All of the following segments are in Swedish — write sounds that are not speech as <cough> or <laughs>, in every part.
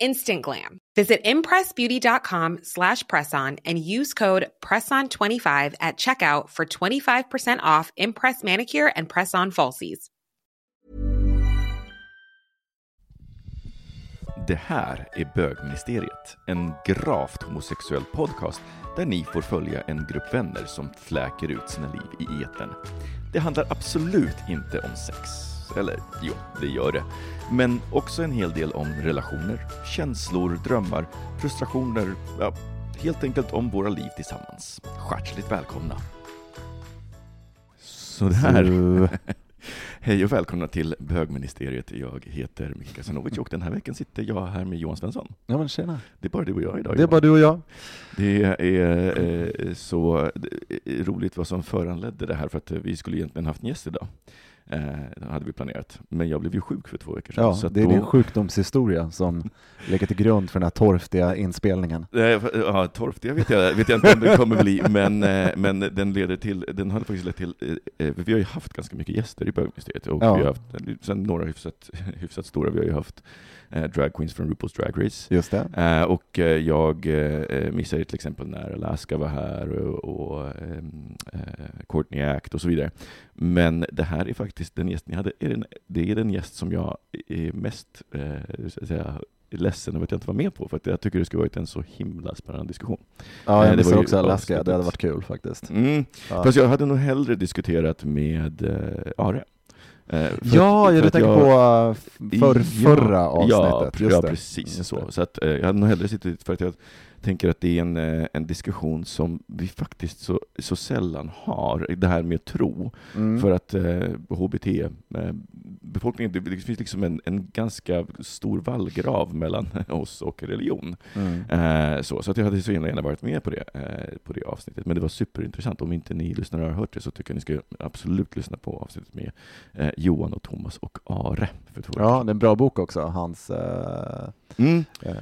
Instant glam. Visit impressbeauty.com slash presson and use code PRESSON25 at checkout for 25% off Impress Manicure and Press-On Falsies. Det här är Bögministeriet, en gravt homosexuell podcast där ni får följa en grupp vänner som fläker ut sina liv i eten. Det handlar absolut inte om sex. Eller jo, det gör det. Men också en hel del om relationer, känslor, drömmar, frustrationer, ja, helt enkelt om våra liv tillsammans. Hjärtligt välkomna! Sådär. <laughs> Hej och välkomna till Bögministeriet. Jag heter Micke Kasanovic och den här veckan sitter jag här med Johan Svensson. Ja men tjena. Det är bara du och jag idag. Det är bara du och jag. Det är eh, så eh, roligt vad som föranledde det här, för att vi skulle egentligen haft en gäst idag. Eh, hade vi planerat. Men jag blev ju sjuk för två veckor sedan. Ja, så det är då... din sjukdomshistoria som <laughs> ligger till grund för den här torftiga inspelningen. Nej, Ja, torftiga vet jag, vet jag inte om det kommer bli, <laughs> men, eh, men den leder till, den har faktiskt lett till, eh, vi har ju haft ganska mycket gäster i bögministeriet, och Ja. vi har haft, sen några hyfsat, <laughs> hyfsat stora, vi har ju haft eh, drag queens från RuPaul's Drag Race, Just det. Eh, och eh, jag eh, missade till exempel när Alaska var här och, och eh, Courtney Act och så vidare. Men det här är faktiskt den gäst ni hade, är den, det är den gäst som jag är mest eh, så att säga, ledsen över att jag inte var med på, för att jag tycker det skulle varit en så himla spännande diskussion. Ja, Eh, jag det missade också Alaska, avsnittet. det hade varit kul faktiskt. Mm. Ja, Fast jag hade nog hellre diskuterat med eh, Are. Eh, för ja för jag att tänker jag- på uh, för, förra Ja, avsnittet. Just ja det. precis Just så. det. Så att, eh, jag hade nog hellre suttit för att jag tänker att det är en, eh, en diskussion som vi faktiskt så, så sällan har, det här med tro. Mm. För att eh, HBT-befolkningen, det, det finns liksom en, en ganska stor vallgrav mellan <laughs> oss och religion. Mm. Eh, så så att jag hade så gärna, varit med på det, eh, på det avsnittet. Men det var superintressant. Om inte ni lyssnare har hört det så tycker jag ni ska absolut lyssna på avsnittet med eh, Johan och Thomas och Are. Ja, det är en bra bok också, hans, eh, Mm. eh,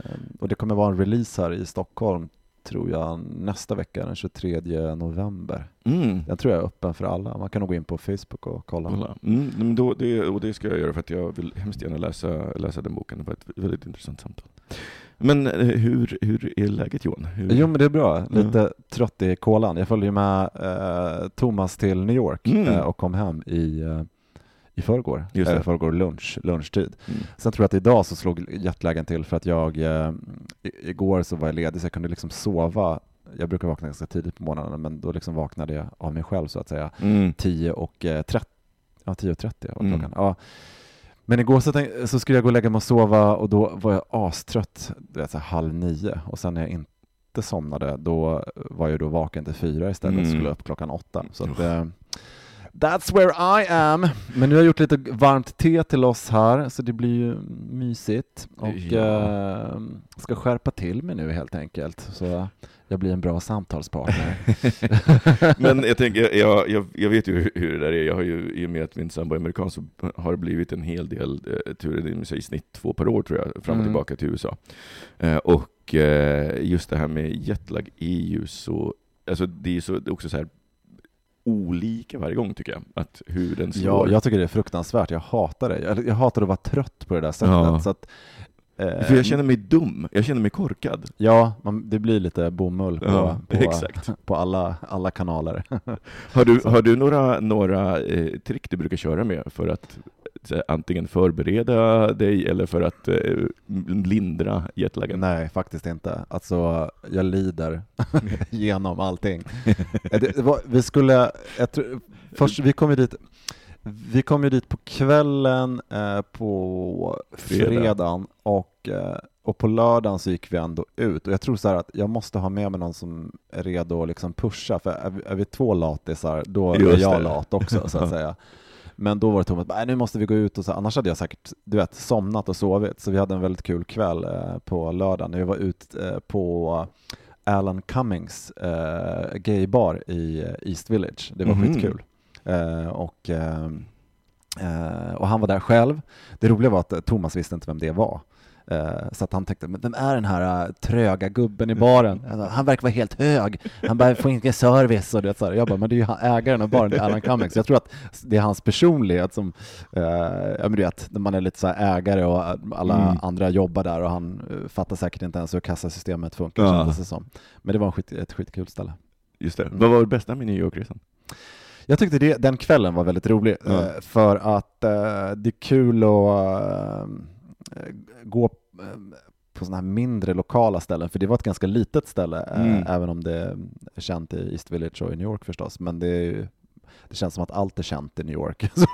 och det kommer vara en release här i Stockholm tror jag nästa vecka, den 23 november. Mm. Den tror jag är öppen för alla, man kan nog gå in på Facebook och kolla. Kolla. Mm, då, det, och det ska jag göra för att jag vill hemskt gärna läsa, läsa den boken. Det var ett väldigt intressant samtal. Men eh, hur, hur är läget Johan? Hur... Jo men det är bra, lite trött i kolan. Jag följde ju med eh, Thomas till New York Mm. eh, och kom hem i, eh, i förrgår, Just det. eh, förrgår lunch, lunchtid. Mm. Sen tror jag att idag så slog jetlagen till för att jag i, igår så var jag ledig så jag kunde liksom sova. Jag brukar vakna ganska tidigt på morgonen men då liksom vaknade jag av mig själv så att säga. Mm. 10 och eh, 30, ja 10 och 30 var Mm. klockan. Ja. Men igår så, tänk, så skulle jag gå och lägga mig och sova och då var jag astrött, du vet, så här halv nio och sen när jag inte somnade då var jag då vaken till fyra istället Mm. skulle upp klockan åtta. Så att, eh, That's where I am. Men nu har jag gjort lite varmt te till oss här så det blir ju mysigt och Ja. eh, ska skärpa till mig nu helt enkelt så jag blir en bra samtalspartner. <laughs> Men jag, tänker, jag, jag, jag vet ju hur, det där är. Jag har ju, I och med att min sambo är amerikan så har det blivit en hel del eh, turer, i snitt två per år tror jag, fram och Mm. tillbaka till USA. Eh, och eh, just det här med jetlag är ju så, alltså det är, är också så här olika varje gång tycker jag, att hur den Ja, slår. jag tycker det är fruktansvärt. Jag hatar det. Jag, jag hatar att vara trött på det där sättet. Ja. Så att, eh, För jag känner mig dum, jag känner mig korkad. Ja, man, det blir lite bomull på, Ja, på, <laughs> på alla, alla kanaler. Har du, <laughs> har du några, några eh, trick du brukar köra med för att så, här, antingen förbereda dig eller för att eh, lindra jetlagen? Nej, faktiskt inte. Alltså, jag lider <laughs> genom allting. Eh, <laughs> det, det var, vi skulle, jag tror, först, vi kom ju dit, Vi kom ju dit på kvällen eh, på Fredag. fredagen och, eh, och på lördagen så gick vi ändå ut och jag tror så här att jag måste ha med mig någon som är redo att liksom pusha för är vi, är vi två latisar då är Just jag det. lat också så att <laughs> säga. Men då var det Thomas, nej nu måste vi gå ut och så, annars hade jag säkert du vet, somnat och sovit. Så vi hade en väldigt kul kväll eh, på lördagen. Vi var ut eh, på Alan Cummings eh, gaybar i eh, East Village. Det var Mhm. skitkul. Eh, och, eh, och han var där själv. Det roliga var att Thomas visste inte vem det var. Eh, Så att han tänkte, men vem är den här eh, tröga gubben i baren? Alltså, Han verkar vara helt hög, han bara får ingen service och det så här. Jag bara, men det är ju ägaren av baren, det är Alan Cummings. Jag tror att det är hans personlighet som, eh, ja men du vet, när man är lite så ägare och alla Mm. andra jobbar där och han fattar säkert inte ens hur kassasystemet funkar Ja. kändes det som. Men det var en skit, ett skitkul ställe. Just det. Vad var det bästa med New York-resan? Jag tyckte det, den kvällen var väldigt rolig eh, för att eh, det är kul att eh, gå eh, på sådana här mindre lokala ställen, för det var ett ganska litet ställe, eh, Mm. även om det är känt i East Village och i New York förstås, men det, är ju, det känns som att allt är känt i New York. <laughs> så,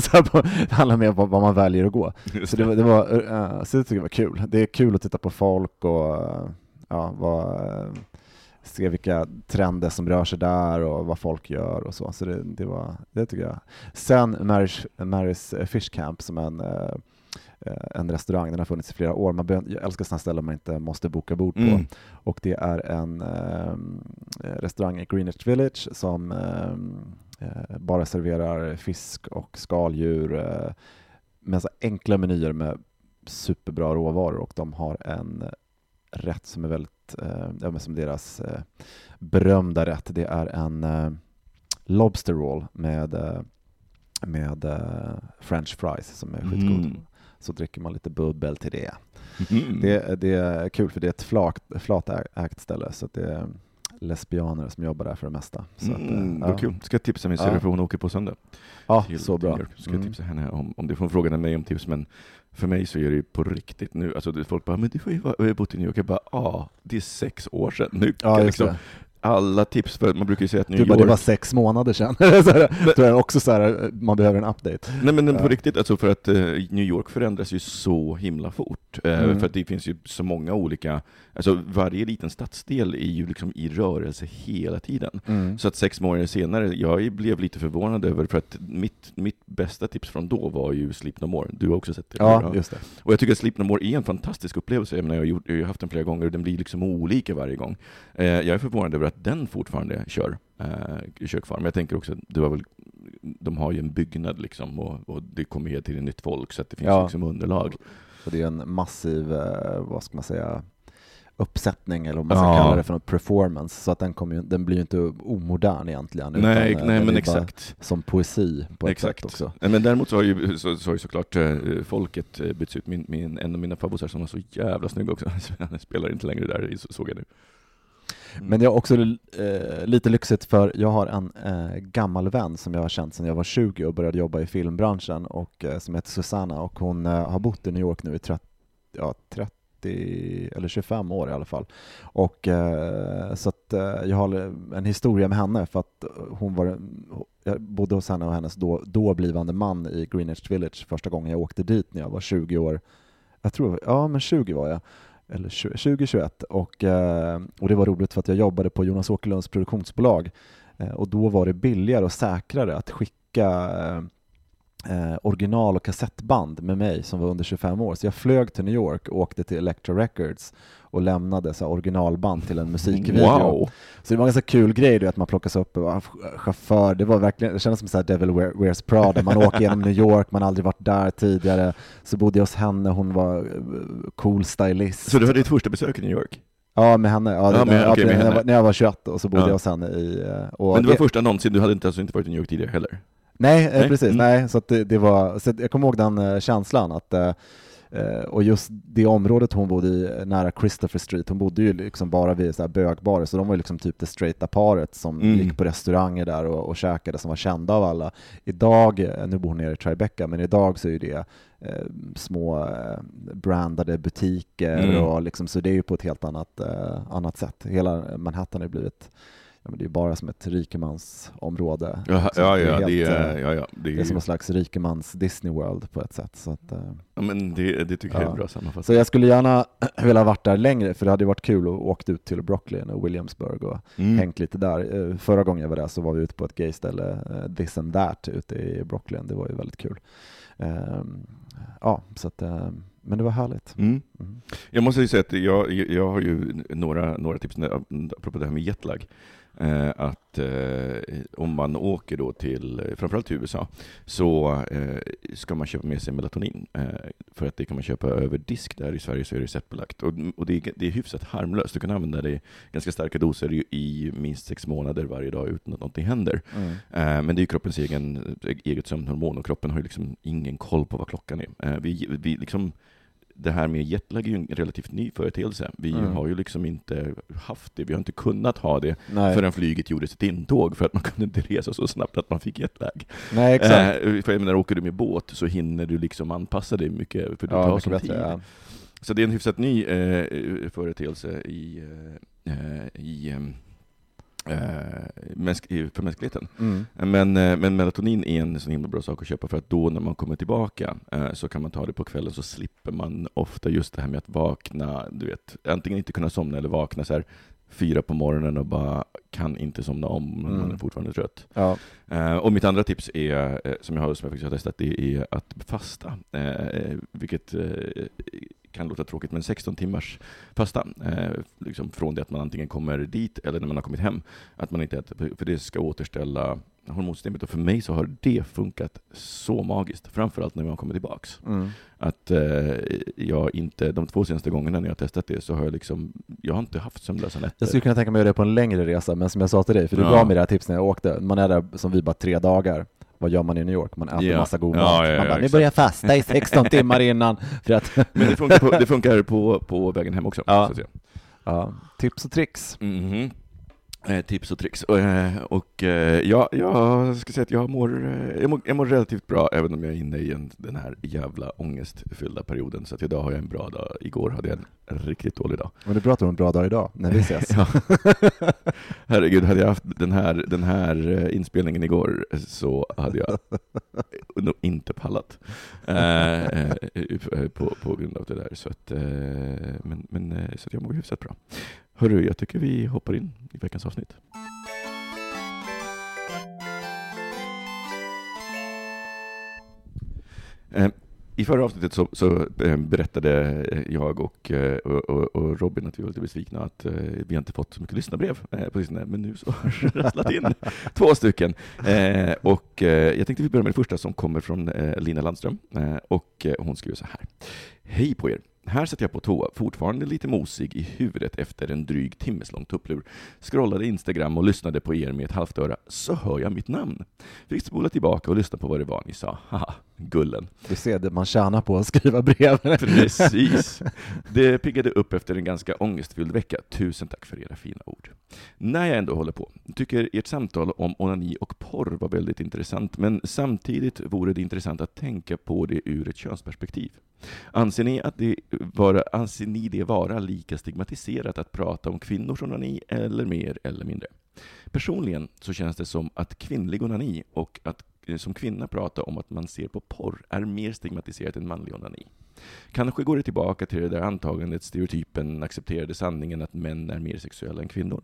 så på, det handlar mer om vad- man väljer att gå. Så det, var- det var, eh, så det tycker jag var kul. Det är kul att titta på folk och ja, vad, se vilka trender som rör sig där och vad folk gör och så. Så det, det var, det tycker jag. Sen Mary's, Mary's Fish Camp som en, en restaurang, den har funnits i flera år. Man jag älskar sådana ställen man inte måste boka bord på. Mm. Och det är en eh, restaurang i Greenwich Village som eh, eh, bara serverar fisk och skaldjur eh, med så enkla menyer med superbra råvaror och de har en rätt som är väldigt, eh, som deras eh, berömda rätt. Det är en eh, Lobster roll med, eh, med eh, French fries som är skitgod. Mm. Så dricker man lite bubbel till det. Mm. Det, det är kul för det är ett flak, flat ä- ägt ställe så att det är lesbianer som jobbar där för det mesta. Så att, eh, Mm, ja. kul. Ska jag tipsa min Ja. syrra för hon åker på söndag. Ja, till- så bra. York. Ska jag Mm. tipsa henne om, om det. Hon frågade mig om tips, men för mig så är det ju på riktigt nu. Alltså folk bara, men du har ju bott i New York. Jag bara, ja, det är sex år sedan. Nu Ja, liksom. Alla tips, för man brukar ju säga att New bara, York... det var sex månader sedan. <laughs> så här, också så här, man behöver en update. Nej men på Ja. riktigt, alltså för att eh, New York förändras ju så himla fort. Eh, Mm. För att det finns ju så många olika, alltså varje liten stadsdel är ju liksom i rörelse hela tiden. Mm. Så att sex månader senare, jag blev lite förvånad över, för att mitt, mitt bästa tips från då var ju Sleep No More. Du har också sett det? Ja, eller? just det. Och jag tycker att Sleep No More är en fantastisk upplevelse. Jag, menar, jag, har, gjort, jag har haft den flera gånger och den blir liksom olika varje gång. Eh, jag är förvånad över att den fortfarande kör, eh, kör kvar. Men jag tänker också, det var väl, de har ju en byggnad liksom och, och det kommer hela tiden nytt folk så att det finns Ja. liksom underlag. Och det är en massiv, eh, vad ska man säga, uppsättning eller om man ska Ja. kalla det för något performance. Så att den, kommer ju, den blir ju inte omodern egentligen. Nej, utan, nej men exakt. Som poesi på ett Exakt. sätt också. Nej, Men däremot så har ju, så, så har ju såklart eh, folket eh, bytts ut. Min, min, en av mina favoriter som var så jävla snygg också, han <laughs> spelar inte längre där, så- såg jag nu. Mm. Men det är också eh, lite lyxigt för jag har en eh, gammal vän som jag har känt sedan jag var 20 och började jobba i filmbranschen och eh, som heter Susanna och hon eh, har bott i New York nu i 30, ja, 30 eller 25 år i alla fall. Och eh, så att eh, jag har en historia med henne för att hon var jag bodde hos henne och hennes då, då blivande man i Greenwich Village första gången jag åkte dit när jag var 20 år. Jag tror, ja men 20 var jag eller 2021 och, eh, och det var roligt för att jag jobbade på Jonas Åkerlunds produktionsbolag eh, och då var det billigare och säkrare att skicka eh, eh, original och kassettband med mig som var under 25 år. Så jag flög till New York och åkte till Elektra Records och lämnade så originalband till en musikvideo. Wow! Så det var en ganska kul grej du, att man plockas upp och var chaufför. Det var verkligen, det kändes som så Devil Wear- Wears Prada. Man åker genom New York, man har aldrig varit där tidigare. Så bodde jag hos henne, hon var eh, cool stylist. Så du hade ditt första besök i New York? Ja, med henne. Ja, Ja, det- med- ja, okej, med när, jag henne. var, när jag var 21 och så bodde Ja. jag hos henne i... eh, Men det var första någonsin, du hade inte, alltså inte varit i New York tidigare heller? Nej, eh, Nej, precis. mm. Nej, så att det, det var, så jag kommer ihåg den eh, känslan att eh, och just det området hon bodde i, nära Christopher Street, hon bodde ju liksom bara vid så här bögbarer, så de var ju liksom typ det straighta paret som Mm. gick på restauranger där och, och käkade, som var kända av alla. Idag, nu bor hon nere i Tribeca, men idag så är det eh, små eh, brandade butiker Mm. och liksom, så det är ju på ett helt annat, eh, annat sätt. Hela Manhattan har blivit men det är bara som ett rikemansområde. Ja, liksom. ja, Det är ja, helt, det är, eh, ja, ja, det är, det är som en slags rikemans Disney World på ett sätt. Så, att, eh, ja, men det, det tycker jag är en bra sammanfattning. så jag skulle gärna <clears throat> vilja varit där längre, för det hade varit kul att åkt ut till Brooklyn och Williamsburg och Mm. hängt lite där. Eh, Förra gången jag var där så var vi ute på ett gayställe, eh, This and That, ute i Brooklyn. Det var ju väldigt kul. Ehm, Ja, så att, eh, men det var härligt. Mm. Mm. Jag måste ju säga att jag, jag har ju några, några tips, apropå det här med jetlag. Eh, att eh, om man åker då till, framförallt till USA, så eh, ska man köpa med sig melatonin. Eh, för att det kan man köpa över disk där i Sverige, så är det receptbelagt. Och, och det, är, det är hyfsat harmlöst. Du kan använda det i ganska starka doser i, i minst sex månader varje dag utan att någonting händer. Mm. Eh, Men det är ju kroppens egen, eget sömnhormon och kroppen har ju liksom ingen koll på vad klockan är. Eh, Vi, vi liksom, det här med jetlag är ju en relativt ny företeelse. Vi Mm. har ju liksom inte haft det, vi har inte kunnat ha det Nej, förrän flyget gjorde sitt intåg för att man <laughs> kunde inte resa så snabbt att man fick jetlag. Nej exakt. Eh, för jag menar, åker du med båt så hinner du liksom anpassa dig mycket, för det ja, tar sån tid. Ja. Så det är en hyfsat ny eh, företeelse i, eh, eh, i, eh, för mänskligheten. Mm. Men, eh, men melatonin är en så himla bra sak att köpa för att då när man kommer tillbaka eh, så kan man ta det på kvällen så slipper man ofta just det här med att vakna, du vet, antingen inte kunna somna eller vakna så här fyra på morgonen och bara kan inte somna om, men man är Mm. fortfarande trött. Ja. Eh, och mitt andra tips är, som jag, har, som jag faktiskt har testat, det är att fasta. Eh, vilket eh, kan låta tråkigt, men 16 timmars fasta. Eh, liksom från det att man antingen kommer dit eller när man har kommit hem. Att man inte äter, för det ska återställa hormonsystemet. Och för mig så har det funkat så magiskt, framförallt när man kommer tillbaks. Mm. Att eh, jag inte, de två senaste gångerna när jag har testat det så har jag liksom, jag har inte haft sömnlösa nätter. Jag skulle kunna tänka mig att göra det på en längre resa, men som jag sa till dig, för du Ja. gav mig det här tipset när jag åkte, man är där som vi bara tre dagar. Vad gör man i New York? Man äter Ja. massa god Ja, mat. ja, ja, man bara, nu börjar jag fasta i 16 <laughs> timmar innan. För att, Men det funkar, på, det funkar <laughs> på, på vägen hem också. Ja. Så att säga. ja, tips och tricks. Mhm. Eh, tips och tricks. Och, eh, eh, ja, jag ska säga att jag mår, eh, jag mår, jag mår relativt bra, även om jag är inne i en, den här jävla ångestfyllda perioden. Så att idag har jag en bra dag. Igår hade jag en riktigt dålig dag. Men du pratar om en bra dag idag, när vi ses. <laughs> Ja. <laughs> Herregud, hade jag haft den här, den här eh, inspelningen igår så hade jag <laughs> nog inte pallat. Eh, eh, på, på grund av det där. Så att, eh, men, men, eh, så att jag mår hyfsat bra. Hörru, jag tycker vi hoppar in i veckans avsnitt. Eh, I förra avsnittet så, så eh, berättade jag eh, och, och, och, Robin att vi var lite besvikna att vi inte fått så mycket lyssnarbrev på sistone, men nu så <laughs> har det rasslat in två stycken. Och jag tänkte vi börjar med det första som kommer från Lina Landström och hon skriver så här. Hej på er! Här satt jag på toa, fortfarande lite mosig i huvudet efter en dryg timmes lång tupplur. Scrollade Instagram och lyssnade på er med ett halvt öra, så hör jag mitt namn. Fick spola tillbaka och lyssna på vad det var ni sa. Haha, gullen. Du ser det man tjänar på att skriva brev. <laughs> Precis. Det piggade upp efter en ganska ångestfylld vecka. Tusen tack för era fina ord. När jag ändå håller på, tycker ert samtal om onani och porr var väldigt intressant, men samtidigt vore det intressant att tänka på det ur ett könsperspektiv. Anser ni, att det vara, anser ni det vara lika stigmatiserat att prata om kvinnors onani, eller mer eller mindre? Personligen så känns det som att kvinnlig onani och att Eh, som kvinna prata om att man ser på porr är mer stigmatiserat än manlig onani. Kanske går det tillbaka till det där antagandet, stereotypen, accepterade sanningen att män är mer sexuella än kvinnor.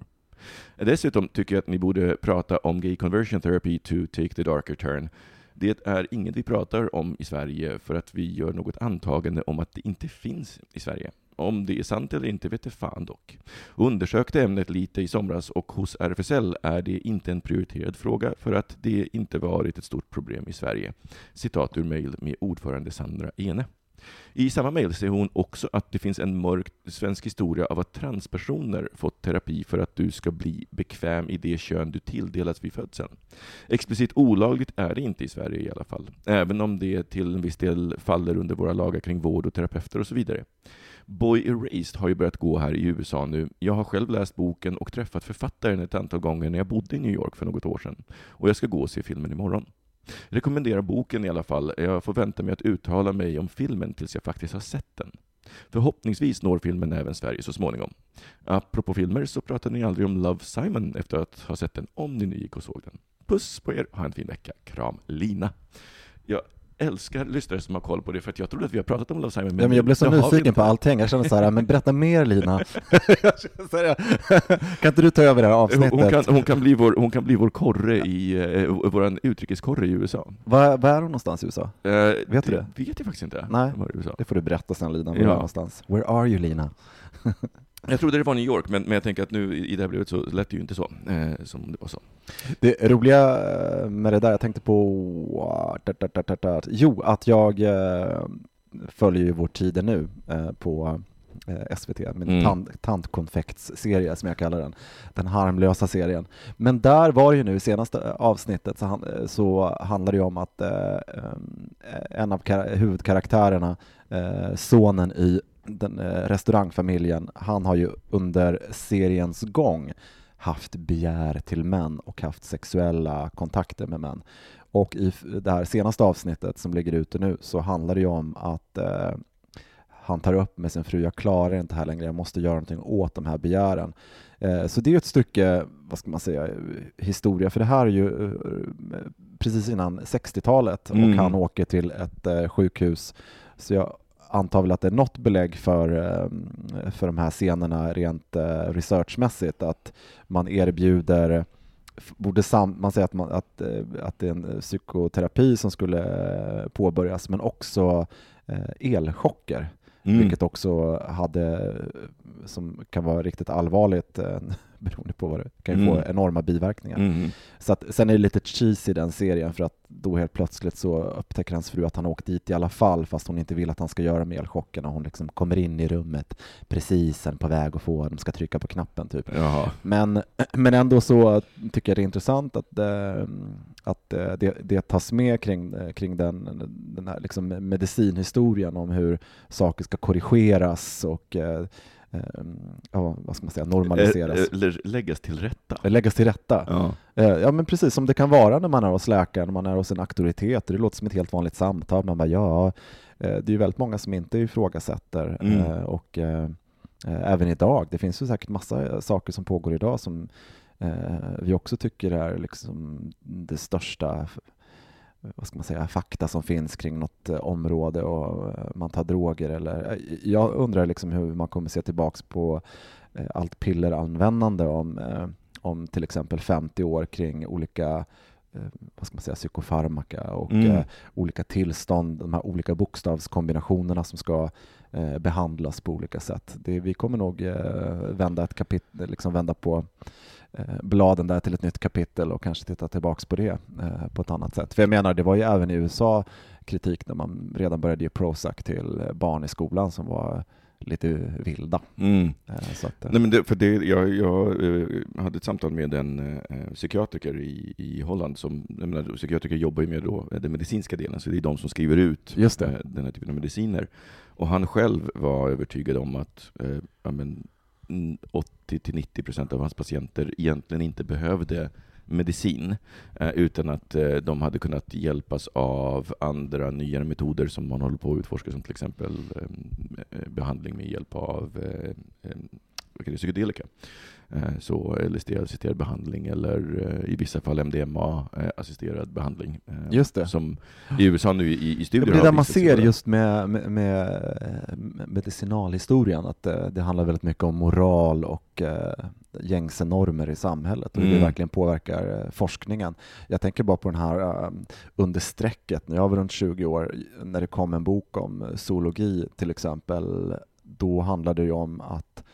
Dessutom tycker jag att ni borde prata om gay conversion therapy to take the darker turn. Det är inget vi pratar om i Sverige för att vi gör något antagande om att det inte finns i Sverige. Om det är sant eller inte vet det fan dock. Undersökte ämnet lite i somras och hos RFSL är det inte en prioriterad fråga för att det inte varit ett stort problem i Sverige. Citat ur mejl med ordförande Sandra Ene. I samma mejl säger hon också att det finns en mörk svensk historia av att transpersoner fått terapi för att du ska bli bekväm i det kön du tilldelats vid födseln. Explicit olagligt är det inte i Sverige i alla fall, även om det till en viss del faller under våra lagar kring vård och terapeuter och så vidare. Boy Erased har ju börjat gå här i USA nu. Jag har själv läst boken och träffat författaren ett antal gånger när jag bodde i New York för något år sedan. Och jag ska gå och se filmen imorgon. Jag Rekommenderar boken i alla fall. Jag får vänta med att uttala mig om filmen tills jag faktiskt har sett den. Förhoppningsvis når filmen även Sverige så småningom. Apropå filmer så pratade ni aldrig om Love Simon efter att ha sett den, om ni nu gick och såg den. Puss på er, ha en fin vecka. Kram, Lina. Jag älskar lyssnare som har koll på det, för att jag trodde att vi har pratat om Love Simon. Men, ja, men jag blev så nyfiken på allting. Jag kände så här, men berätta mer Lina. <laughs> kan inte du ta över det här avsnittet? Hon kan, hon kan, bli, vår, hon kan bli vår korre i, eh, vår utrikeskorre i USA. Var, var är hon någonstans i USA? Eh, vet du det? vet jag faktiskt inte. Nej, det får du berätta sen Lina, var ja. någonstans? Where are you Lina? <laughs> Jag trodde det var New York, men, men jag tänker att nu i det här brevet så lät det ju inte så, eh, som det var så. Det roliga eh, med det där, jag tänkte på, jo, att jag eh, följer ju Vår tid nu eh, på eh, SVT, min mm. tand, tandkonfektsserie som jag kallar den, den harmlösa serien. Men där var det ju nu i senaste avsnittet så, han, så handlar det ju om att eh, en av huvudkaraktärerna, sonen i den eh, restaurangfamiljen, han har ju under seriens gång haft begär till män och haft sexuella kontakter med män. Och i det här senaste avsnittet som ligger ute nu så handlar det ju om att eh, han tar upp med sin fru, jag klarar inte här längre, jag måste göra någonting åt de här begären. Eh, så det är ett stycke, vad ska man säga, historia, för det här är ju eh, precis innan 60-talet och mm. han åker till ett eh, sjukhus. Så jag antar väl att det är något belägg för, eh, för de här scenerna rent eh, researchmässigt, att man erbjuder borde sam man säger att, man, att, eh, att det är en psykoterapi som skulle påbörjas, men också elchocker, mm. vilket också hade, som kan vara riktigt allvarligt <laughs> beroende på vad det kan ju få mm. enorma biverkningar. Mm. Så att, sen är det lite cheesy den serien för att då helt plötsligt så upptäcker hans fru att han åkt dit i alla fall fast hon inte vill att han ska göra med elchocken och hon liksom kommer in i rummet precis på väg att få, de ska trycka på knappen typ. Men, <clears throat> men ändå så tycker jag det är intressant att, äh, att äh, det, det tas med kring, äh, kring den, den här liksom medicinhistorien om hur saker ska korrigeras och ja, vad ska man säga, normaliseras. Eller läggas till rätta. Läggas till rätta. Ja. Eh, ja, men precis som det kan vara när man är hos läkaren, när man är hos en auktoritet. Det låter som ett helt vanligt samtal. Man bara, ja, eh, det är ju väldigt många som inte ifrågasätter. Mm. Eh, och även idag, det finns ju säkert massa saker som pågår idag som vi också tycker är liksom det största vad ska man säga, fakta som finns kring något eh, område och eh, man tar droger eller eh, jag undrar liksom hur man kommer se tillbaks på allt pilleranvändande om, om till exempel 50 år kring olika vad ska man säga, psykofarmaka och mm. olika tillstånd, de här olika bokstavskombinationerna som ska behandlas på olika sätt. Det, vi kommer nog vända ett kapitel, liksom vända på Eh, bladen där till ett nytt kapitel och kanske titta tillbaks på det eh, på ett annat sätt. För jag menar, det var ju även i USA kritik när man redan började ge Prozac till barn i skolan som var lite vilda. Mm. Eh, att, Nej, men det, för det, jag, jag hade ett samtal med en psykiatriker i, i Holland. Som, menar, psykiatriker jobbar ju med då, den medicinska delen, så det är de som skriver ut den här typen av mediciner. Och han själv var övertygad om att ja, men, 80-90 procent av hans patienter egentligen inte behövde medicin, eh, utan att eh, de hade kunnat hjälpas av andra nyare metoder som man håller på att utforska, som till exempel eh, behandling med hjälp av psykedelika. Eh, så LSD-assisterad behandling eller eh, i vissa fall MDMA-assisterad behandling. Eh, just det. Som i USA nu i, i studier Det är det man ser just med, med, med medicinalhistorien, att det, det, handlar väldigt mycket om moral och gängse normer i samhället och hur mm. det verkligen påverkar forskningen. Jag tänker bara på den här under strecket, när jag var runt 20 år, när det kom en bok om zoologi till exempel, då handlade det ju om att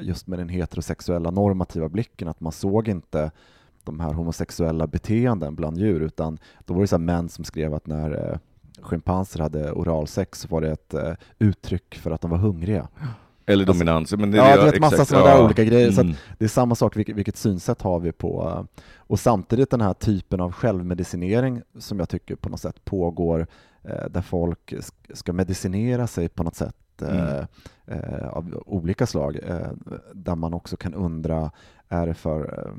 just med den heterosexuella normativa blicken, att man såg inte de här homosexuella beteenden bland djur, utan då var det så män som skrev att när eh, schimpanser hade oralsex så var det ett eh, uttryck för att de var hungriga. Eller alltså, dominans. Men det, ja, det är ett massa sådana där olika grejer. Mm. Så det är samma sak, vilket, vilket synsätt har vi på... Och samtidigt den här typen av självmedicinering som jag tycker på något sätt pågår, där folk ska medicinera sig på något sätt mm. eh, av olika slag, eh, där man också kan undra, är det för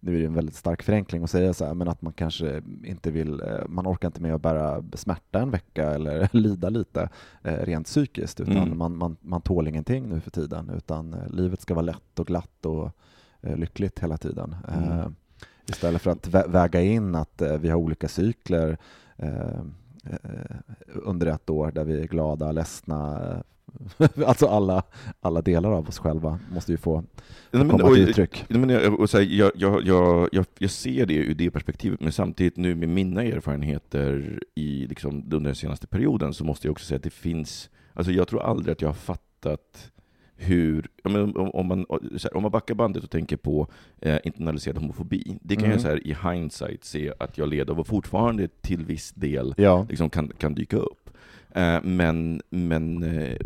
nu är det en väldigt stark förenkling att säga så här, men att man kanske inte vill, eh, man orkar inte med att bära smärta en vecka eller <laughs> lida lite eh, rent psykiskt, utan Mm. man, man, man tål ingenting nu för tiden, utan eh, livet ska vara lätt och glatt och eh, lyckligt hela tiden. Mm. Eh, istället för att vä väga in att eh, vi har olika cykler eh, eh, under ett år där vi är glada, ledsna, eh, <laughs> alltså alla, alla delar av oss själva måste ju få Nej, men, komma och, till uttryck. Men jag, och så här, jag, jag, jag, jag, ser det ur det perspektivet, men samtidigt nu med mina erfarenheter i, liksom, under den senaste perioden så måste jag också säga att det finns, alltså jag tror aldrig att jag har fattat hur, om, man, om man backar bandet och tänker på eh, internaliserad homofobi, det kan Mm. jag så här, i hindsight se att jag led av och fortfarande till viss del Ja, liksom kan, kan dyka upp. Eh, men, men eh,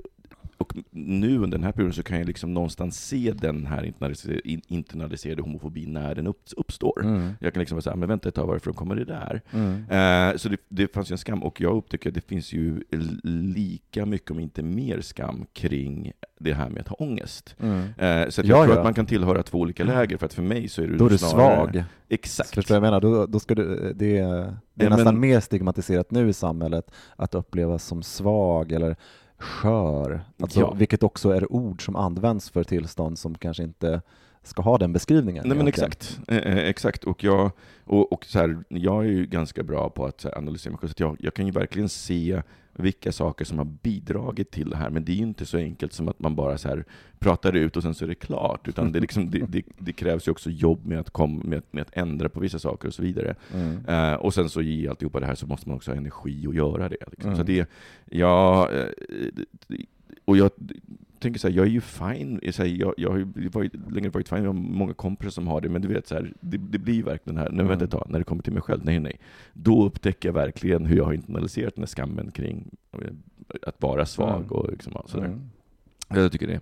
och nu under den här perioden så kan jag liksom någonstans se den här internaliserade, in- internaliserade homofobin när den upp, uppstår. mm. Jag kan liksom vara såhär, men vänta ett tag, varifrån kommer det där? Mm. Eh, så det, det fanns ju en skam, och jag upptäcker att det finns ju lika mycket, om inte mer skam, kring det här med att ha ångest. Mm. Eh, så att Ja, jag tror ja. att man kan tillhöra två olika läger, för att för mig så är det Då är du snarare... svag. Exakt. Förstår du jag menar? Då, då ska du, det, är- det är Ja, nästan men- mer stigmatiserat nu i samhället att upplevas som svag eller skör, alltså, Ja. vilket också är ord som används för tillstånd som kanske inte ska ha den beskrivningen. Nej men exakt, eh, eh, exakt. Och, jag, och, och så här, jag är ju ganska bra på att analysera mig själv, så jag, jag kan ju verkligen se vilka saker som har bidragit till det här, men det är ju inte så enkelt som att man bara så här pratar ut och sen så är det klart, utan det, liksom, det, det, det krävs ju också jobb med att, kom, med, med att ändra på vissa saker och så vidare. Mm. Eh, och sen så i alltihopa det här så måste man också ha energi att göra det. Liksom. Mm. Så det, ja, eh, och jag tänker så här, jag är ju fine, så här, jag, jag har ju varit, länge varit fine, jag har många kompisar som har det, men du vet så här, det, det blir verkligen här, nu Mm. vänta ett tag, när det kommer till mig själv, nej nej, då upptäcker jag verkligen hur jag har internaliserat den här skammen kring eh, att vara svag Mm. och liksom, sådär. Mm. Jag tycker det.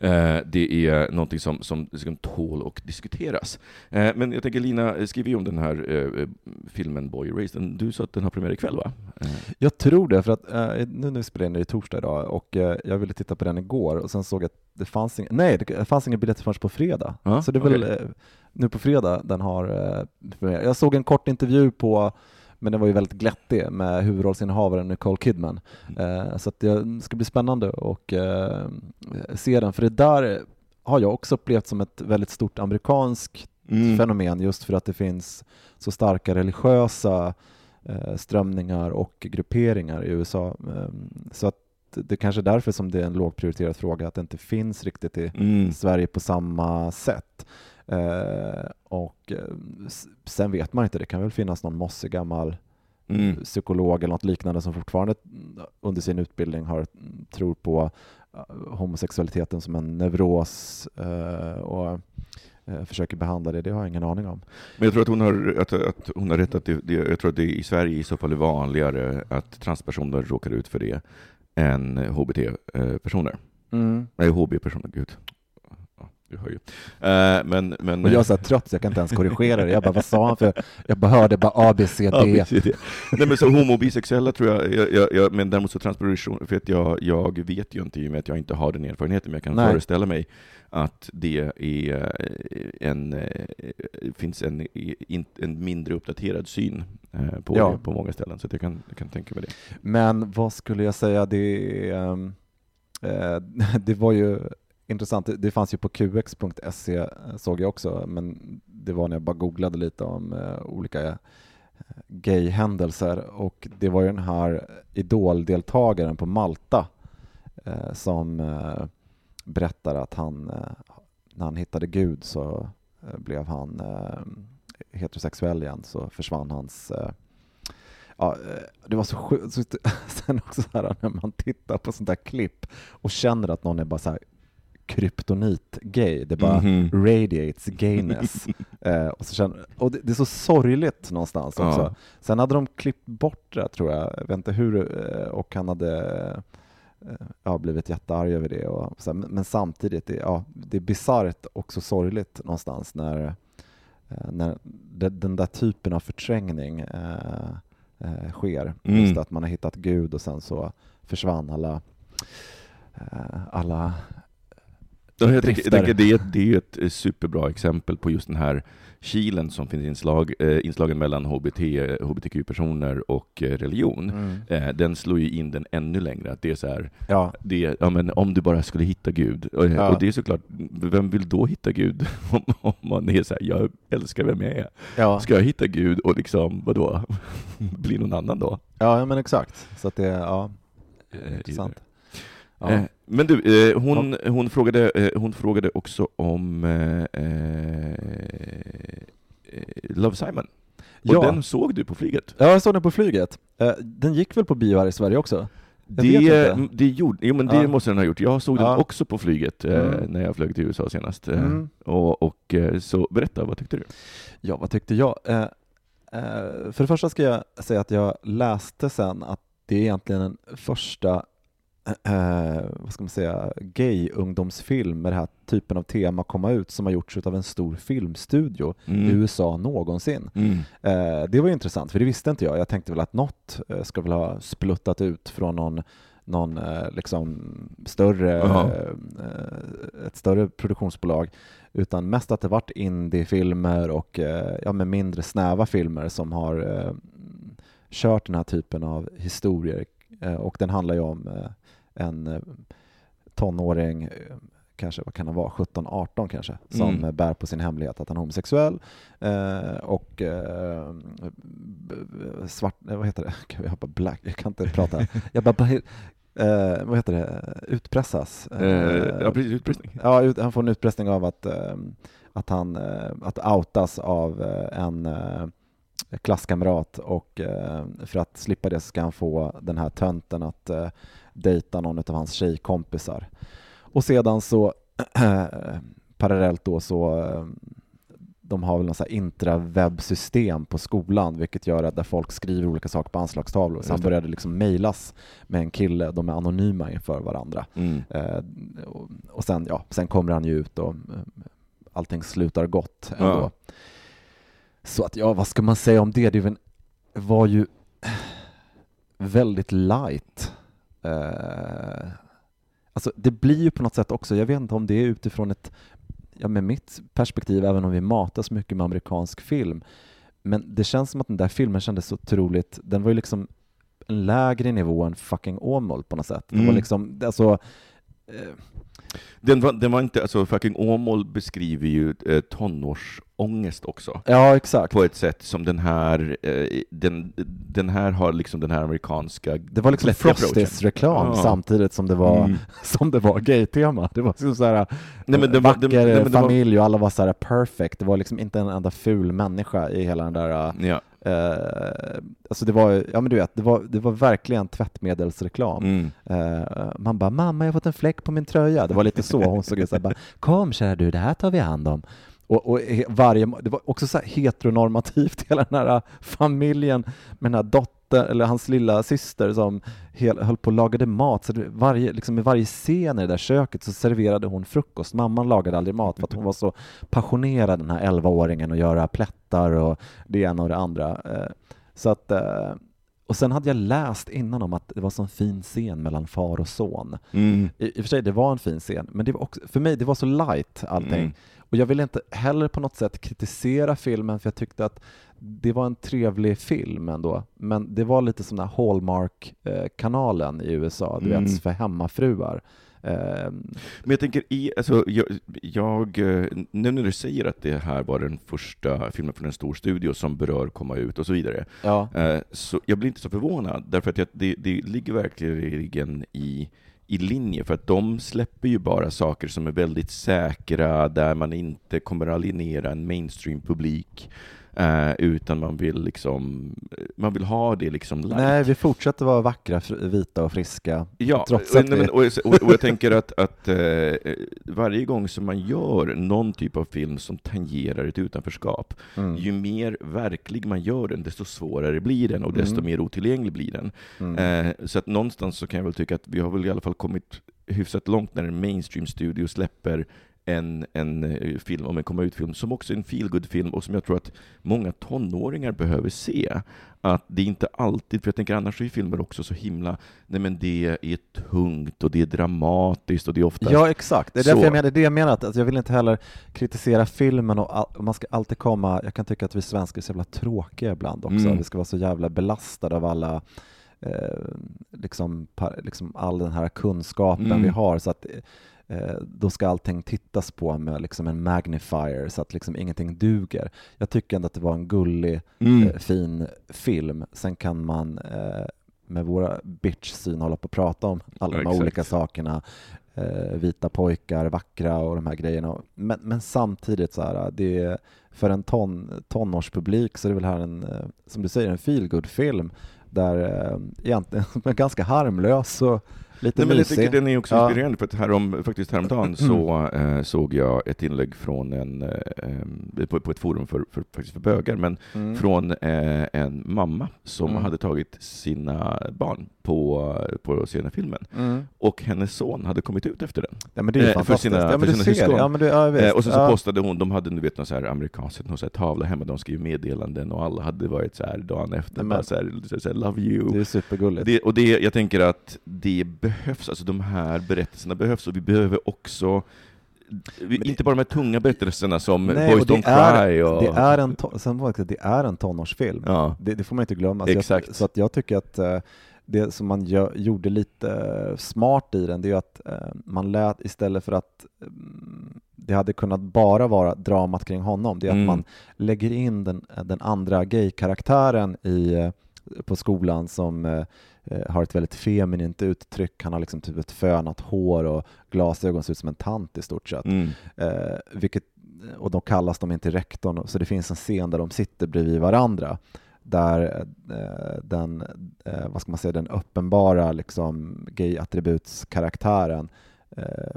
Eh, det är någonting som, som, som tål och diskuteras. Eh, men jag tänker, Lina skriver ju om den här eh, filmen Boy. Den- Du sa att den har premiär ikväll, va? Eh, Jag tror det, för att eh, nu när vi spelar in det i torsdag idag och eh, jag ville titta på den igår och sen såg jag att det fanns ingen, nej det fanns ingen biljett förrän på fredag. Ja, så det är väl okej. eh, nu på fredag den har eh, premiär. Jag såg en kort intervju på men den var ju väldigt glättig med huvudrollsinnehavaren Nicole Kidman. Eh, så att det ska bli spännande att eh, se den, för det där har jag också upplevt som ett väldigt stort amerikanskt Mm. fenomen just för att det finns så starka religiösa eh, strömningar och grupperingar i USA. Ehm, så att det är kanske är därför som det är en lågprioriterad fråga, att det inte finns riktigt i Mm. Sverige på samma sätt. Eh, och eh, sen vet man inte, det kan väl finnas någon mossig gammal Mm. psykolog eller något liknande som fortfarande under sin utbildning har, tror på eh, homosexualiteten som en neuros eh, och eh, försöker behandla det. Det har jag ingen aning om. Men jag tror att hon har, att, att hon har rätt att det, det, jag tror att det i Sverige i så fall är vanligare att transpersoner råkar ut för det än HBT-personer. Mm. Nej, HB-personer, gud. Du hör ju. Eh, men, men, Och jag här trött så jag kan inte ens korrigera det. Jag bara, vad sa han för? Jag bara hörde bara A, B, C, D. precis det. Nej men så homo och bisexuella tror jag, jag, jag, jag men däremot så transperson, för att jag, jag vet ju inte i och med att jag inte har den erfarenheten, men jag kan Nej. föreställa mig att det är eh, en, eh, finns en, en mindre uppdaterad syn på, Ja. på många ställen, så jag kan, jag kan tänka mig det. Men vad skulle jag säga, det, eh, <laughs> det var ju intressant. Det- fanns ju på qx.se eh, såg jag också, men det var när jag bara googlade lite om eh, olika eh, gayhändelser och det var ju den här idoldeltagaren på Malta som berättade berättar att han, när han hittade Gud så blev han heterosexuell igen, så försvann hans Ja, det var så sjukt. <laughs> Sen också så här när man tittar på sånt där klipp och känner att någon är bara så här kryptonit-gay. Det bara Mhm. radiates gayness. <laughs> eh, och, så känner, och det, det är så sorgligt någonstans också. Ja. Sen hade de klippt bort det tror jag, jag vet inte hur, eh, och han hade eh, ja, blivit jättearg över det. Och, så här, men, samtidigt, det, ja, det är bisarrt och så sorgligt någonstans när, eh, när den där typen av förträngning eh, eh, sker. Mm. Just att man har hittat Gud och sen så försvann alla, eh, alla Ja, jag tänker, jag tänker det, är- det är ett eh, superbra exempel på just den här kilen som finns inslag, eh, inslagen mellan HBT, hbtq-personer och eh, religion. Mm. Eh, den slår ju in den ännu längre, att det är så här, Ja, det ja, men om du bara skulle hitta Gud. Och, Ja. och det är såklart, vem vill då hitta Gud? <laughs> om, om man är så här, jag älskar vem jag är. ja. Ska jag hitta Gud och liksom, vadå, <laughs> bli någon annan då? ja men exakt. Så att det, ja, Eh, intressant. Ja. Eh, Men du, eh, hon, hon, frågade, eh, hon frågade också om eh, eh, Love Simon. Och Ja. den såg du på flyget? ja, jag såg den på flyget. Eh, Den gick väl på bio här i Sverige också? Det, det, gjorde, jo, men det Ja. måste den ha gjort. Jag såg den Ja. också på flyget Mm. när jag flög till USA senast. Mm. Och, och, så berätta, vad tyckte du? Ja, vad tyckte jag? För det första ska jag säga att jag läste sen att det är egentligen den första eh, vad ska man säga, gay-ungdomsfilm med den här typen av tema komma ut som har gjorts av en stor filmstudio i USA någonsin. Mm. Eh, det var ju intressant, för det visste inte jag. Jag tänkte väl att något eh, ska väl ha spluttat ut från någon, någon eh, liksom större, Ja. eh, ett större produktionsbolag, utan mest att det varit indiefilmer och eh, ja, med mindre snäva filmer som har eh, kört den här typen av historier. Eh, och den handlar ju om eh, en eh, tonåring, eh, kanske vad kan han vara, 17-18 kanske, som Mm. bär på sin hemlighet att han är homosexuell eh, och eh, svart, eh, vad heter det, <laughs> Gud, jag, bara black, jag kan inte prata, <laughs> jag bara, eh, vad heter det, utpressas. Ja, precis, utpressning. Ja, ut, han får en utpressning av att, att han att outas av en klasskamrat och eh, för att slippa det ska han få den här tönten att eh, dejta någon av hans tjejkompisar. Och sedan så <clears throat> parallellt då så eh, de har väl något intrawebbsystem på skolan vilket gör att där folk skriver olika saker på anslagstavlor. Han Just det. liksom mejlas med en kille, de är anonyma inför varandra. Mm. Eh, och, och sen, ja, sen kommer han ju ut och allting slutar gott ändå. Ja. Så att ja, vad ska man säga om det? Det var, ju väldigt light. Eh, alltså det blir ju på något sätt också, jag vet inte om det är utifrån ett, ja med mitt perspektiv, även om vi matas mycket med amerikansk film, men det känns som att den där filmen kändes så otroligt, den var ju liksom en lägre nivå än fucking Åmål på något sätt. Det var Mm. liksom, alltså, eh, Den, var, den var inte, alltså fucking Åmål beskriver ju eh, tonårsångest också. ja exakt. På ett sätt som den här, eh, den, den här har liksom den här amerikanska Det var liksom. Frosties-reklam Ja. samtidigt som det var, Mm. <laughs> som det var gay-tema. Det var liksom så här, Nej, men var- vacker den- nej, men var- familj och alla var så här perfect. Det var liksom inte en enda ful människa i hela den där Ja. Eh, alltså det var, ja men du vet, det var, det var verkligen tvättmedelsreklam. Mm. Eh, man bara, mamma jag har fått en fläck på min tröja. Det var lite så, hon såg ut så här, bara, kom kära du, det här tar vi hand om. Och, och varje, det var också så heteronormativt, <laughs> hela den här familjen med den här dottern, eller hans lilla syster som hel, höll på och lagade mat. Så varje, liksom I varje scen i det där köket så serverade hon frukost. Mamman lagade aldrig mat för att hon var så passionerad, den här 11-åringen, att göra plättar och det ena och det andra. Eh, Så att, eh, och sen hade jag läst innan om att det var en fin scen mellan far och son. Mm. I, I och för sig, det var en fin scen, men det var också, för mig det var så light allting. Mm. Och jag vill inte heller på något sätt kritisera filmen, för jag tyckte att det var en trevlig film ändå. Men det var lite som den här Hallmark-kanalen i USA, du Mm. vet, för hemmafruar. Eh, Men jag tänker, i, alltså, jag, jag, eh, nu när du säger att det här var den första filmen från en stor studio som berör komma ut och så vidare, ja, eh, så jag blir inte så förvånad, därför att det, det ligger verkligen i, i linje, för att de släpper ju bara saker som är väldigt säkra, där man inte kommer att alienera en mainstream-publik, eh, utan man vill liksom, man vill ha det liksom light. nej, vi fortsätter vara vackra, vita och friska. Ja, Trots och, att vi- men, och, och, och jag tänker att, att eh, varje gång som man gör någon typ av film som tangerar ett utanförskap, Mm. ju mer verklig man gör den, desto svårare blir den och desto Mm. mer otillgänglig blir den. Mm. Eh, så att någonstans så kan jag väl tycka att vi har väl i alla fall kommit hyfsat långt när en mainstream-studio släpper en, en eh, film om en komma ut-film som också är en feelgood-film och som jag tror att många tonåringar behöver se. Att det inte alltid, för jag tänker annars är filmer också så himla, nej men det är tungt och det är dramatiskt och det är ofta Ja, exakt. Det är så. därför jag menar, det jag menar, att, jag vill inte heller kritisera filmen och, all, och man ska alltid komma, jag kan tycka att vi svenskar är så jävla tråkiga ibland också, Mm. vi ska vara så jävla belastade av alla eh, liksom, liksom all den här kunskapen Mm. vi har så att eh, då ska allting tittas på med liksom en magnifier så att liksom ingenting duger. Jag tycker ändå att det var en gullig, Mm. eh, fin film. Sen kan man eh, med våra bitch-syn hålla på och prata om alla de här Exakt. olika sakerna. Eh, vita pojkar, vackra och de här grejerna. Men, men samtidigt så här, det är, för en ton, tonårspublik så är det väl här en, eh, som du säger, en feelgood-film där eh, egentligen är <laughs> ganska harmlös och lite Nej, men jag tycker den är också Ja. inspirerande, för att härom, faktiskt häromdagen så eh, såg jag ett inlägg från en, eh, på, på ett forum för, för, faktiskt för bögar, men Mm. från eh, en mamma som Mm. hade tagit sina barn på, på att se den här filmen. Mm. Och hennes son hade kommit ut efter den. Ja men det är ju för sina- ja, men för sina syskon. ja men du, ja, och så, så postade hon, de hade du vet någon så här amerikanskt, någon så här tavla hemma, de skrev meddelanden och alla hade varit så här dagen efter, Nej, men- bara så här, så här, love you. Det är supergulligt. Det, och det, jag tänker att det behövs, alltså de här berättelserna behövs, och vi behöver också Men- inte bara de här tunga berättelserna som Nej, Boys och det Don't är, Cry och... Det är en, to- sen var det, det är en tonårsfilm. ja. Det, det får man inte glömma. Så, Exakt. Jag, så att jag tycker att eh, det som man gö- gjorde lite eh, smart i den, det är att eh, man lät istället för att mm, det hade kunnat bara vara dramat kring honom, det är Mm. att man lägger in den, den andra gay-karaktären i, på skolan som har ett väldigt feminint uttryck. Han har liksom typ ett fönat hår och glasögon, ser ut som en tant i stort sett. Mm. Eh, vilket, och då kallas de in till rektorn, så det finns en scen där de sitter bredvid varandra där eh, den, eh, vad ska man säga, den uppenbara liksom, gay-attributskaraktären eh,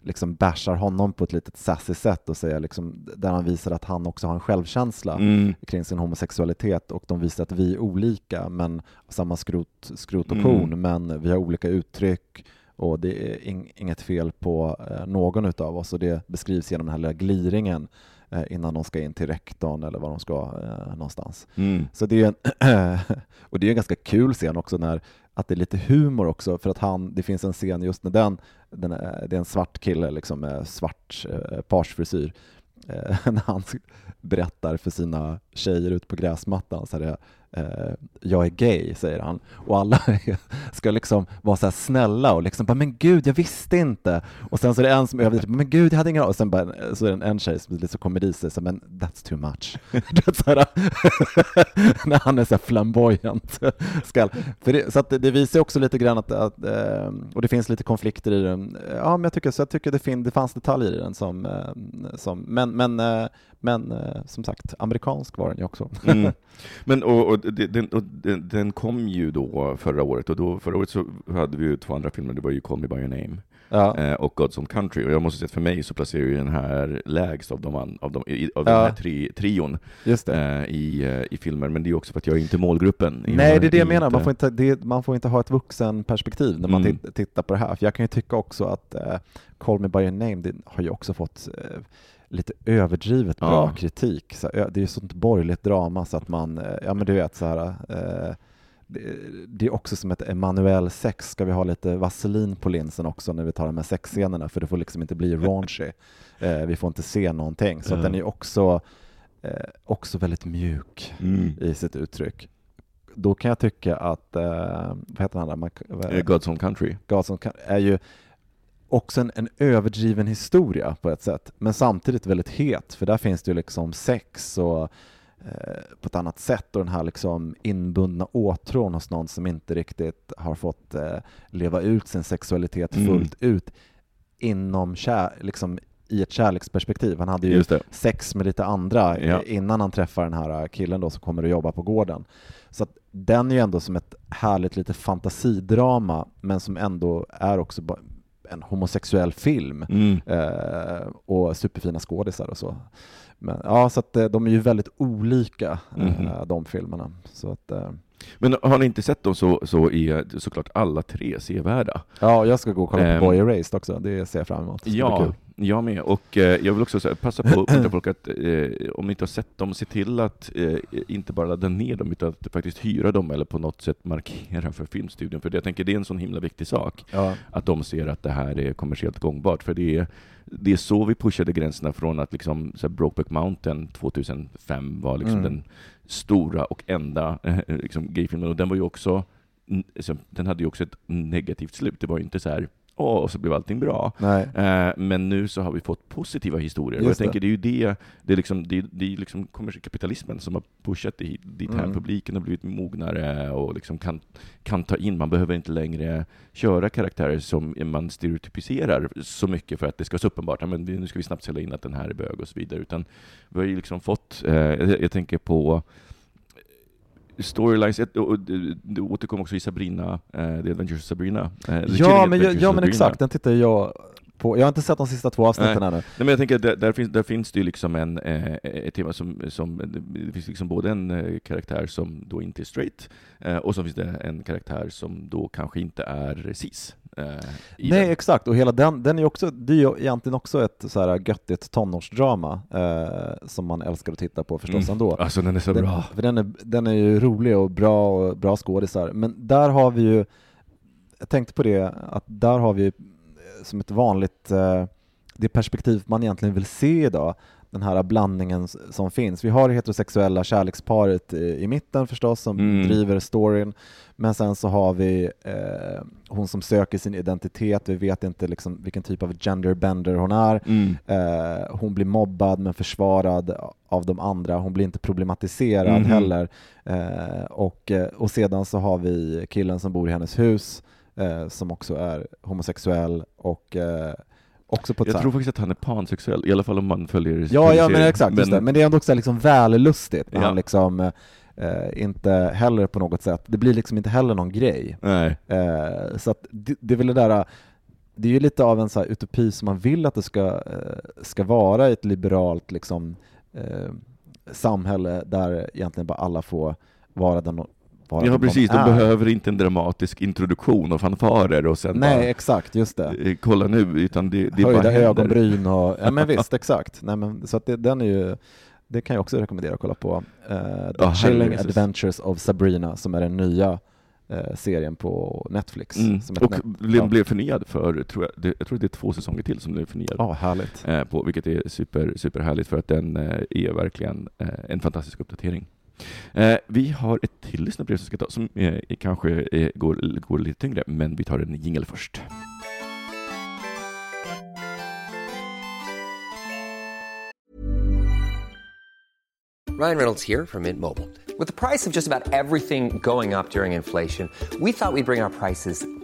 liksom bashar honom på ett litet sassy sätt och säger liksom, där han visar att han också har en självkänsla Mm. kring sin homosexualitet och de visar att vi är olika, men samma skrot, skrot och Mm. korn, men vi har olika uttryck och det är ing, inget fel på eh, någon utav oss och det beskrivs genom den här lilla gliringen eh, innan de ska in till rektorn eller var de ska eh, någonstans. Mm. Så det är en, <clears throat> och det är en ganska kul scen också när att det är lite humor också för att han, det finns en scen just när den, den är, det är en svart kille liksom med svart eh, parsfrisyr eh, <laughs> när han berättar för sina tjejer ute på gräsmattan så här, eh, jag är gay, säger han. Och alla <laughs> ska liksom vara så här snälla och liksom bara, men gud, jag visste inte. Och sen så är det en som överdriver, men gud, jag hade ingen aning. Och sen bara, eh, så är det en, en tjej som är lite så komedi, så här, men that's too much. <laughs> <laughs> När han är så här flamboyant. Skall. För det, så att det, det visar också lite grann att, att eh, och det finns lite konflikter i den. Ja, men jag tycker, så jag tycker det, fin, det fanns detaljer i den som, eh, som men, men, eh, men eh, som sagt, amerikansk var den ju också. Mm. <laughs> Men och, och, den, och den, kom ju då förra året, och då, förra året så hade vi ju två andra filmer, det var ju Call Me By Your Name Ja. eh, och God's Own Country, och jag måste säga att för mig så placerar ju den här lägst av, de, av, de, av Ja. den här tri, trion eh, i, eh, i filmer, men det är också för att jag är inte målgruppen. Nej, det är det jag menar. Man får inte, det, man får inte ha ett vuxenperspektiv när man Mm. tit- tittar på det här. För jag kan ju tycka också att eh, Call Me By Your Name, det har ju också fått eh, lite överdrivet bra Ja. kritik. Så, det är ju sånt borgerligt drama så att man, eh, ja men du vet så här, eh, det, är också som ett Emanuel sex. Ska vi ha lite vaselin på linsen också när vi tar de här sexscenerna? För det får liksom inte bli raunchy. <laughs> Eh, vi får inte se någonting. Så Ja. den är också, eh, också väldigt mjuk Mm. i sitt uttryck. Då kan jag tycka att, eh, vad heter Mac- vad är Eh? God's Own Country. Gason kan- är ju också en, en överdriven historia på ett sätt, men samtidigt väldigt het, för där finns det ju liksom sex och eh, på ett annat sätt och den här liksom inbundna åtrån hos någon som inte riktigt har fått eh, leva ut sin sexualitet Mm. fullt ut inom kär, liksom i ett kärleksperspektiv. Han hade ju sex med lite andra Ja. eh, innan han träffar den här eh, killen då som kommer att jobba på gården. Så att den är ju ändå som ett härligt lite fantasidrama men som ändå är också en homosexuell film Mm. eh, och superfina skådisar och så. Men, ja, så att eh, de är ju väldigt olika, Mhm. de filmerna. Så att, eh, Men har ni inte sett dem så, så är såklart alla tre sevärda. Ja, jag ska gå och kolla på Ehm. Boy Erased också, det ser jag fram emot. Det Ja, kul. jag med. Och eh, jag vill också så här, passa på att <clears throat> folk att eh, om ni inte har sett dem, se till att eh, inte bara ladda ner dem, utan att faktiskt hyra dem eller på något sätt markera för Filmstudion. För jag tänker det är en sån himla viktig sak, Ja. att de ser att det här är kommersiellt gångbart. För det är, det är så vi pushade gränserna från att liksom, så här, Brokeback Mountain 2005 var liksom Mm. den stora och enda eh, liksom, gayfilmen. Och den var ju också, alltså, den hade ju också ett negativt slut. Det var ju inte så här Åh, och så blev allting bra. Eh, men nu så har vi fått positiva historier. Och jag det. tänker det är ju det, det är liksom, det det är liksom kapitalismen som har pushat dit, dit här. Mm. Publiken har blivit mognare och liksom kan, kan ta in, man behöver inte längre köra karaktärer som man stereotypiserar så mycket för att det ska vara så uppenbart, men nu ska vi snabbt sälja in att den här är bög och så vidare, utan vi har ju liksom fått, eh, jag, jag tänker på storylines, och- och det det återkom också i Sabrina, eh, The Adventures of Sabrina. eh, Ja, men, ja of men exakt, den tittar jag på. Jag har inte sett de sista två avsnitten ännu. Nej, men jag tänker där, där, finns, där finns det ju liksom en, eh, ett tema som, som, det finns liksom både en eh, karaktär som då inte är straight, eh, och så finns det en karaktär som då kanske inte är cis. Eh, Nej, den. exakt. Och hela den, den är också, det är ju egentligen också ett så här göttigt tonårsdrama eh, som man älskar att titta på förstås Mm. ändå. Alltså den är så den, bra. För den är, den är ju rolig och bra och bra skådisar. Men där har vi ju, jag tänkte på det, att där har vi ju som ett vanligt, eh, det perspektiv man egentligen vill se idag, den här blandningen som finns. Vi har det heterosexuella kärleksparet i, i mitten förstås som Mm. driver storyn, men sen så har vi eh, hon som söker sin identitet, vi vet inte liksom vilken typ av genderbender hon är. Mm. Eh, hon blir mobbad men försvarad av de andra, hon blir inte problematiserad Mhm. heller. Eh, och, eh, och sedan så har vi killen som bor i hennes hus eh, som också är homosexuell och eh, också på ett Jag tror faktiskt att han är pansexuell, i alla fall om man följer Ja, ja men exakt, men, det. men det är ändå också liksom vällustigt när Ja. han liksom eh, inte heller på något sätt, det blir liksom inte heller någon grej. Eh, så att det, det är väl det där, det är ju lite av en så utopi som man vill att det ska, eh, ska vara i ett liberalt liksom, eh, samhälle där egentligen bara alla får vara den vara Ja precis, de är. behöver inte en dramatisk introduktion och fanfarer och sen Nej, exakt, just det. bara, eh, kolla nu, utan det, det bara Höjda händer. ögonbryn och, <laughs> ja men visst, exakt. Nej, men, så att det, den är ju, det kan jag också rekommendera att kolla på. Eh, The Ja, Chilling herregud. Adventures of Sabrina, som är den nya eh, serien på Netflix. Mm. Och net- blev, ja. blev förnyad för, tror jag, det, jag tror det är två säsonger till som blev förnyad. Ja, härligt. eh, på, vilket är super, superhärligt för att den eh, är verkligen eh, en fantastisk uppdatering. Eh, vi har ett till lyssnarbrev som ska ta, som eh, kanske eh, går, går lite tyngre, men vi tar en jingel först. Ryan Reynolds här från Mint Mobile. Med priset på nästan allt som går upp under inflationen, trodde vi att vi skulle bring våra priser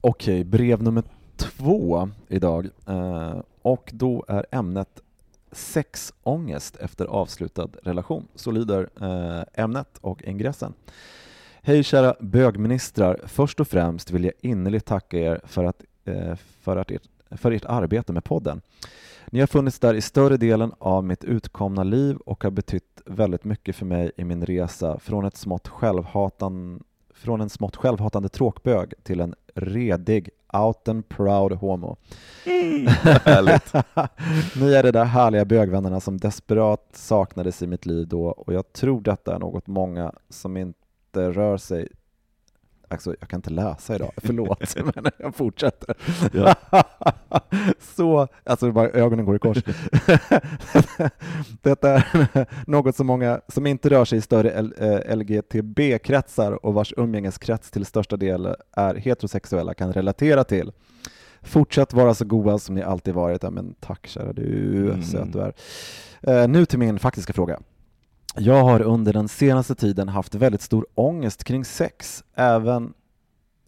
Okej, brev nummer två idag. Eh, och då är ämnet sexångest efter avslutad relation. Så lyder eh, ämnet och ingressen. Hej kära bögministrar. Först och främst vill jag innerligt tacka er för, att, eh, för, att ert, för ert arbete med podden. Ni har funnits där i större delen av mitt utkomna liv och har betytt väldigt mycket för mig i min resa från, ett smått självhatan, från en smått självhatande tråkbög till en redig out and proud homo. Mm, <laughs> härligt. Ni är de där härliga bögvännerna som desperat saknades i mitt liv då och jag tror detta är något många som inte rör sig Alltså, jag kan inte läsa idag, <laughs> förlåt, <laughs> men jag fortsätter. Ja. <laughs> Så, alltså bara ögonen går i kors. Detta är något som många som inte rör sig i större L- eh, LGTB-kretsar och vars umgängeskrets till största del är heterosexuella kan relatera till. Fortsätt vara så goa som ni alltid varit. Ja, men tack kära du, Mm. söt du är. Eh, nu till min faktiska fråga. Jag har under den senaste tiden haft väldigt stor ångest kring sex, även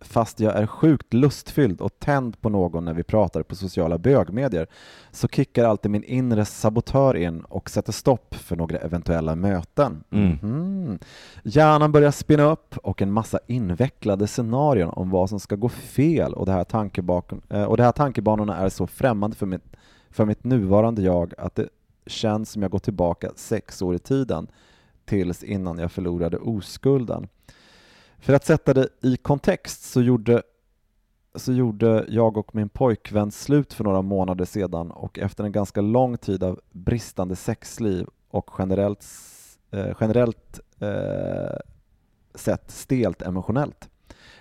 fast jag är sjukt lustfylld och tänd på någon när vi pratar på sociala bögmedier så kickar alltid min inre sabotör in och sätter stopp för några eventuella möten. Mm. Mhm. Hjärnan börjar spinna upp och en massa invecklade scenarion om vad som ska gå fel och det här, tankebak- eh, och det här tankebanorna är så främmande för mitt, för mitt nuvarande jag att det känns som jag går tillbaka sex år i tiden tills innan jag förlorade oskulden. För att sätta det i kontext så gjorde, så gjorde jag och min pojkvän slut för några månader sedan och efter en ganska lång tid av bristande sexliv och generellt, eh, generellt eh, sett stelt emotionellt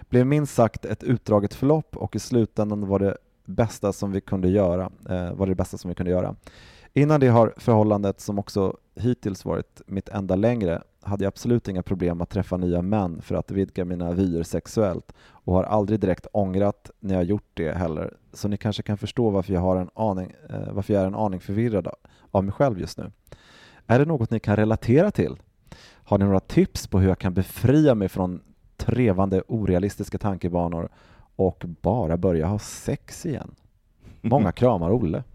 blev minst sagt ett utdraget förlopp och i slutändan var det bästa som vi kunde göra, eh, var det bästa som vi kunde göra. Innan det har förhållandet, som också hittills varit mitt enda längre, hade jag absolut inga problem att träffa nya män för att vidga mina vyer sexuellt och har aldrig direkt ångrat när jag gjort det heller. Så ni kanske kan förstå varför jag, har en aning, eh, varför jag är en aning förvirrad av mig själv just nu. Är det något ni kan relatera till? Har ni några tips på hur jag kan befria mig från trevande orealistiska tankebanor och bara börja ha sex igen? Många kramar Olle. <laughs>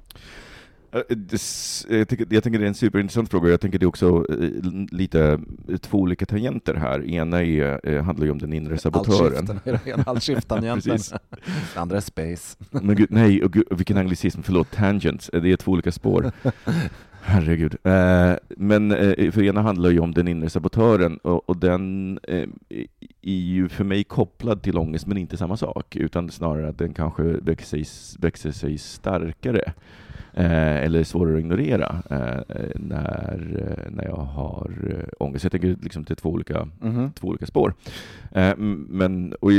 Eh, det s- Jag tycker, jag tänker det är en superintressant fråga. Jag tänker det är också eh, lite eh, två olika tangenter här. Ena är, eh, handlar ju om den inre sabotören. <laughs> Allt Halvskifttangenten. <laughs> Precis. Det andra är space. Men gud, nej, och gud, vilken anglicism, förlåt, tangents, Eh, det är två olika spår. <laughs> Herregud. Eh, men eh, för ena handlar ju om den inre sabotören och, och den eh, är ju för mig kopplad till ångest, men inte samma sak, utan snarare att den kanske växer sig, växer sig starkare eh, eller svårare att ignorera eh, när, eh, när jag har ångest. Jag tänker liksom är två olika Mhm. två olika spår. Men, och,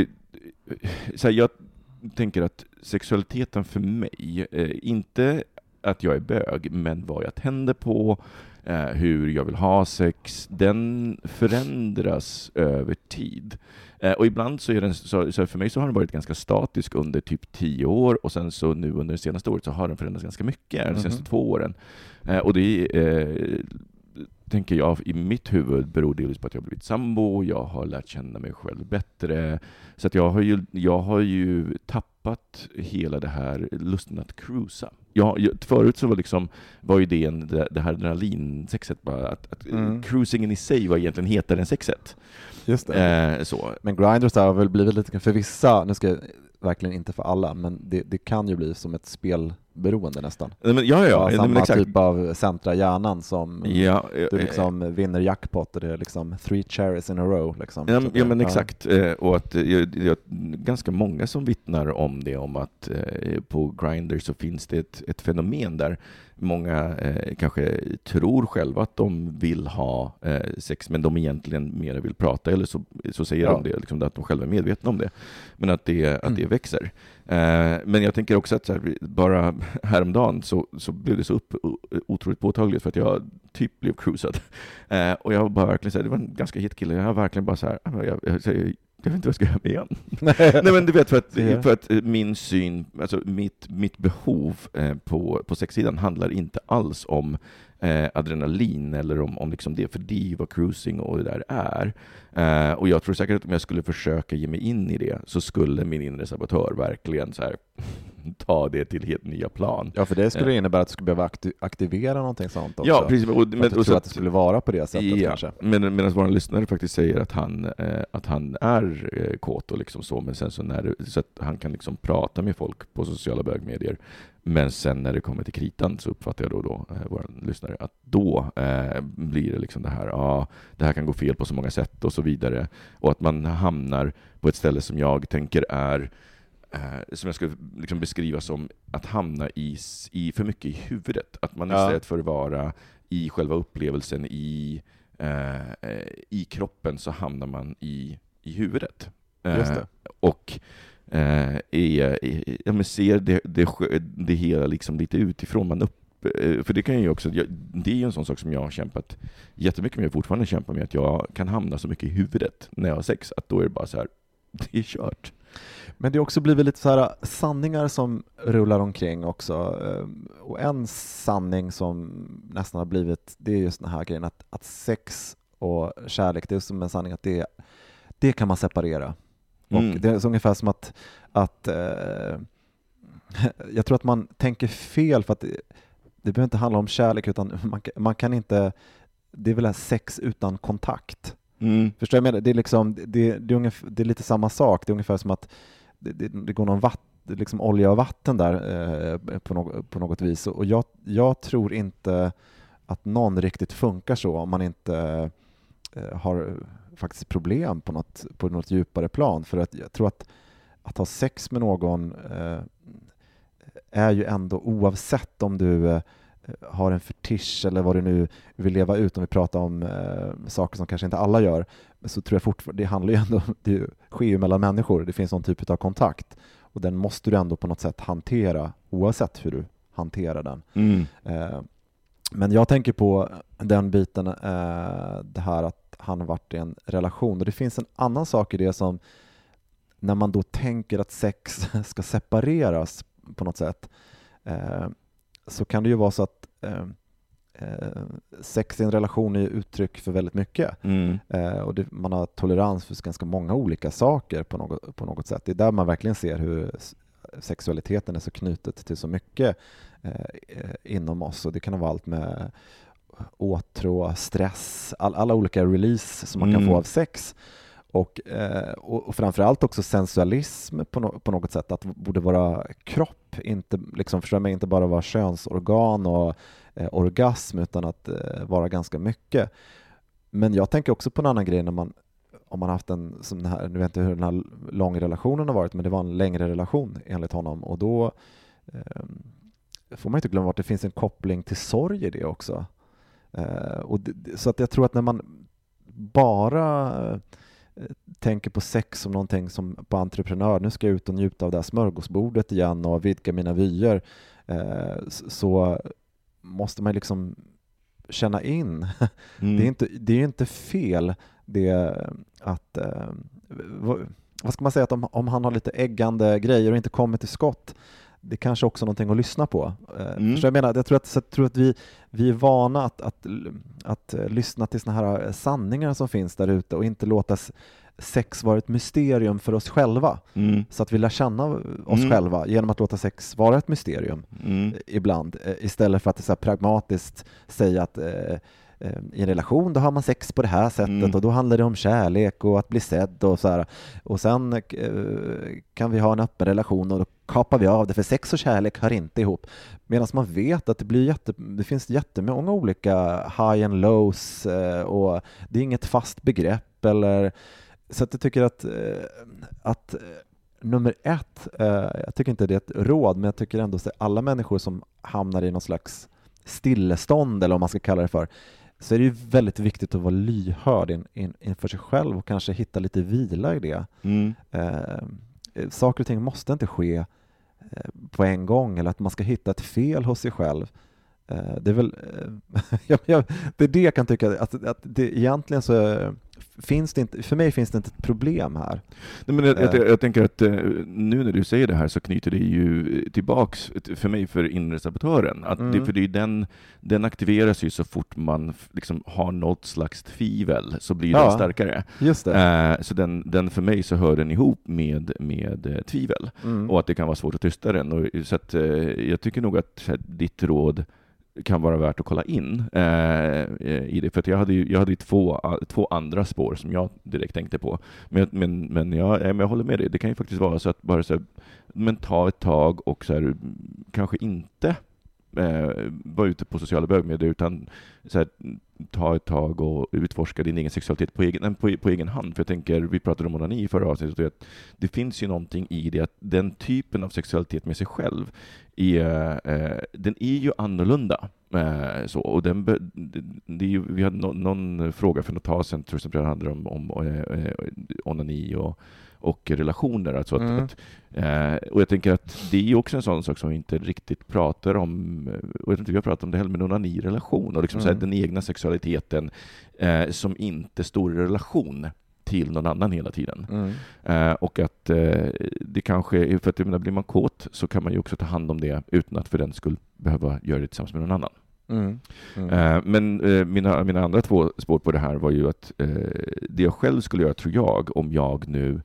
så här, jag tänker att sexualiteten för mig, inte att jag är bög, men vad jag tänder på, eh, hur jag vill ha sex, den förändras över tid. Eh, och ibland så är den, så, så för mig så har den varit ganska statisk under typ tio år och sen så nu under det senaste året så har den förändrats ganska mycket, de senaste Mhm. två åren. Eh, och det eh, tänker jag, i mitt huvud beror delvis på att jag har blivit sambo, jag har lärt känna mig själv bättre. Så att jag har ju, jag har ju tappat hela det här lusten att cruisa. Jag, förut så var, liksom, var idén, det, det här adrenalinsexet, bara att, att Mm. cruisingen i sig var egentligen hetare än sexet. Just det. Eh, så. Men Grindr har väl blivit lite, för vissa, nu ska jag, verkligen inte för alla, men det, det kan ju bli som ett spelberoende nästan. Nej, men, ja, ja, ja, samma men exakt. typ av centra hjärnan som Ja, eh, du liksom vinner jackpot och det är liksom three cherries in a row. Liksom. Ja, men- det- ja men exakt. Eh, Och att eh, jag, jag, ganska många som vittnar om det, om att eh, på Grindr så finns det ett, ett fenomen där många eh, kanske tror själva att de vill ha eh, sex, men de egentligen mer vill prata, eller så, så säger Ja. de det, liksom, att de själva är medvetna om det, men att det, att det Mm. växer. Eh, men jag tänker också att här, bara häromdagen så, så blev det så upp, otroligt påtagligt för att jag typ blev cruisad. Eh, och jag var bara verkligen så här, det var en ganska het kille, jag var verkligen bara så här, jag, jag, jag, jag, jag vet inte vad jag ska göra med igen. <laughs> Nej men du vet, för att, för att eh, min syn, alltså mitt, mitt behov eh, på, på sexsidan handlar inte alls om eh, adrenalin eller om, om liksom det, för det är ju vad cruising och det där är. Eh, och jag tror säkert att om jag skulle försöka ge mig in i det så skulle min inre sabotör verkligen så här <laughs> ta det till helt nya plan. Ja, för det skulle innebära att du skulle behöva akti- aktivera någonting sånt också. Ja, precis. Och, men, och tror så att det skulle vara på det sättet ja, kanske. Men, medan våra lyssnare faktiskt säger att han, eh, att han är eh, kåt och liksom så, men sen så när så att han kan liksom prata med folk på sociala bögmedier. Men sen när det kommer till kritan så uppfattar jag då, då eh, våra lyssnare att då eh, blir det liksom det här, ja, det här kan gå fel på så många sätt och så vidare. Och att man hamnar på ett ställe som jag tänker är eh, som jag skulle liksom beskriva som att hamna i, i för mycket i huvudet. Att man Ja. istället för att vara i själva upplevelsen i, eh, i kroppen så hamnar man i, i huvudet. Eh. Och eh, är, är, ja, men ser det, det, det hela liksom lite utifrån. Man upp, eh, för det kan ju också, det är ju en sån sak som jag har kämpat jättemycket med, fortfarande kämpar med, att jag kan hamna så mycket i huvudet när jag har sex, att då är det bara så här, <laughs> det är kört. Men det har också blivit lite så här sanningar som rullar omkring också. Eh, och en sanning som nästan har blivit, det är just den här grejen att, att sex och kärlek, det är som en sanning att det, det kan man separera. Mm. Och det är så ungefär som att, att eh, <laughs> jag tror att man tänker fel för att det, det behöver inte handla om kärlek utan man, kan- man kan inte, det är väl sex utan kontakt. Mm. Förstår jag menar? Det är, liksom, det, det, är ungefär, det är lite samma sak. Det är ungefär som att det, det, det går någon vatt, liksom olja och vatten där eh, på, något, på något vis. Och jag, jag tror inte att någon riktigt funkar så om man inte eh, har faktiskt problem på något, på något djupare plan. För att jag tror att att ha sex med någon eh, är ju ändå oavsett om du eh, har en fetisch eller vad du nu vill leva ut, om vi pratar om eh, saker som kanske inte alla gör, så tror jag fortfarande, det handlar ju ändå, <laughs> det sker ju mellan människor, det finns någon typ av kontakt och den måste du ändå på något sätt hantera oavsett hur du hanterar den. Mm. Eh, men jag tänker på den biten, eh, det här att han har varit i en relation och det finns en annan sak i det som när man då tänker att sex <laughs> ska separeras på något sätt eh, så kan det ju vara så att eh, eh, sex i en relation är uttryck för väldigt mycket. Mm. Eh, och det, man har tolerans för ganska många olika saker på något, på något sätt. Det är där man verkligen ser hur sexualiteten är så knutet till så mycket eh, eh, inom oss. Och det kan vara allt med åtrå, stress, all, alla olika release som man kan Mm. få av sex. Och, eh, och, och framförallt också sensualism på, no, på något sätt, att det borde vara kropp, inte, liksom, förstår mig, inte bara vara könsorgan och eh, orgasm utan att eh, vara ganska mycket. Men jag tänker också på en annan grej när man om man haft en som den här, nu vet jag inte hur den här långa relationen har varit, men det var en längre relation enligt honom och då eh, får man inte glömma bort att det finns en koppling till sorg i det också. Eh, och det, så att jag tror att när man bara eh, tänker på sex som någonting som på entreprenör, nu ska jag ut och njuta av det här smörgåsbordet igen och vidga mina vyer, eh, så måste man liksom känna in Mm. <laughs> det är inte, det är ju inte fel det att, vad, vad ska man säga, att om, om han har lite äggande grejer och inte kommer till skott, det kanske också är någonting att lyssna på. Eh, Mm. Jag menar? Jag tror att, jag tror att vi, vi är vana att, att, att eh, lyssna till såna här eh, sanningar som finns där ute och inte låta sex vara ett mysterium för oss själva. Mm. Så att vi lär känna oss Mm. själva genom att låta sex vara ett mysterium Mm. ibland istället för att så pragmatiskt säga att eh, i en relation då har man sex på det här sättet Mm. och då handlar det om kärlek och att bli sedd och så här. Och sen eh, kan vi ha en öppen relation och kapar vi av det för sex och kärlek hör inte ihop. Medan man vet att det, blir jätte, det finns jättemånga olika high and lows eh, och det är inget fast begrepp eller så att jag tycker att, eh, att eh, nummer ett, jag tycker inte det är ett råd, men jag tycker ändå att alla människor som hamnar i någon slags stillestånd eller vad man ska kalla det för, så är det ju väldigt viktigt att vara lyhörd in, in, inför sig själv och kanske hitta lite vila i det. Mm. Eh, saker och ting måste inte ske eh, på en gång eller att man ska hitta ett fel hos sig själv. Eh, det är väl <laughs> det är det jag kan tycka att, att det, egentligen så finns det inte, för mig finns det inte ett problem här. Nej, men jag, jag, Eh. jag tänker att eh, nu när du säger det här så knyter det ju tillbaks för mig för inre sabotören. Att det, Mm. för det är den, den aktiveras ju så fort man liksom har något slags tvivel, så blir Ja. den starkare. Just det. Eh, så den, den för mig så hör den ihop med, med tvivel, Mm. och att det kan vara svårt att tysta den. Och, så att, jag tycker nog att ditt råd kan vara värt att kolla in eh, eh, i det, för att jag hade ju, jag hade ju två, två andra spår som jag direkt tänkte på. Men, jag- men, men, jag, eh, men jag håller med dig, det kan ju faktiskt vara så att bara så här, men ta ett tag och så här, kanske inte eh, vara ute på sociala bögmedier, utan så här, ta ett tag och utforska din egen sexualitet på egen, på, på egen hand. För jag tänker, vi pratade om onani i förra avsnittet, och att det finns ju någonting i det, att den typen av sexualitet med sig själv, är, eh, den är ju annorlunda. Eh, så, och den, be- det, det är ju, vi hade no, någon fråga för något tag sedan, tror jag, som handlade om, om eh, eh onani och, och relationer. Alltså att, Mm. att, eh, och jag tänker att det är också en sån sak som vi inte riktigt pratar om, eh, och jag tror inte vi har pratat om det heller, men onani-relation och liksom så Mm. den egna sexualiteten eh, som inte står i relation till någon annan hela tiden. Mm. Eh, och att eh, det kanske, för att menar, blir man kåt så kan man ju också ta hand om det utan att för den skull behöva göra det tillsammans med någon annan. Mm. Mm. Men mina, mina andra två spår på det här var ju att det jag själv skulle göra, tror jag, om jag nu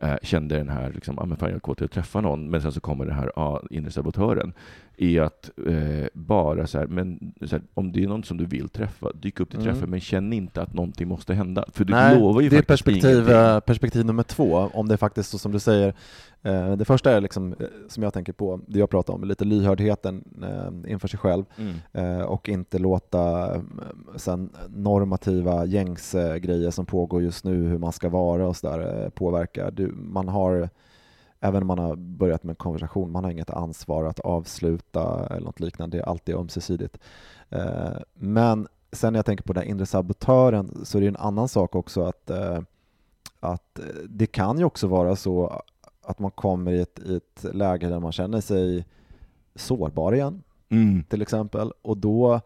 eh, kände den här, liksom, ah, men fan jag är kåt, att träffa någon, men sen så kommer den här ah, inre sabotören, är att eh, bara så här, men så här, om det är någon som du vill träffa, dyk upp till Mm. träffen, men känn inte att någonting måste hända. För du Nej, lovar ju det är faktiskt perspektiv, ingenting. eh, perspektiv nummer två, om det är faktiskt så som du säger. Eh, Det första är liksom, eh, som jag tänker på, det jag pratar om, lite lyhördheten eh, inför sig själv Mm. eh, och inte låta sen normativa gängsgrejer som pågår just nu, hur man ska vara och sådär påverka. Du, man har, även om man har börjat med en konversation, man har inget ansvar att avsluta eller något liknande, det är alltid ömsesidigt. Eh, Men sen när jag tänker på den inre sabotören så är det en annan sak också att, eh, att eh, det kan ju också vara så att man kommer i ett, i ett läge där man känner sig sårbar igen Mm. till exempel och då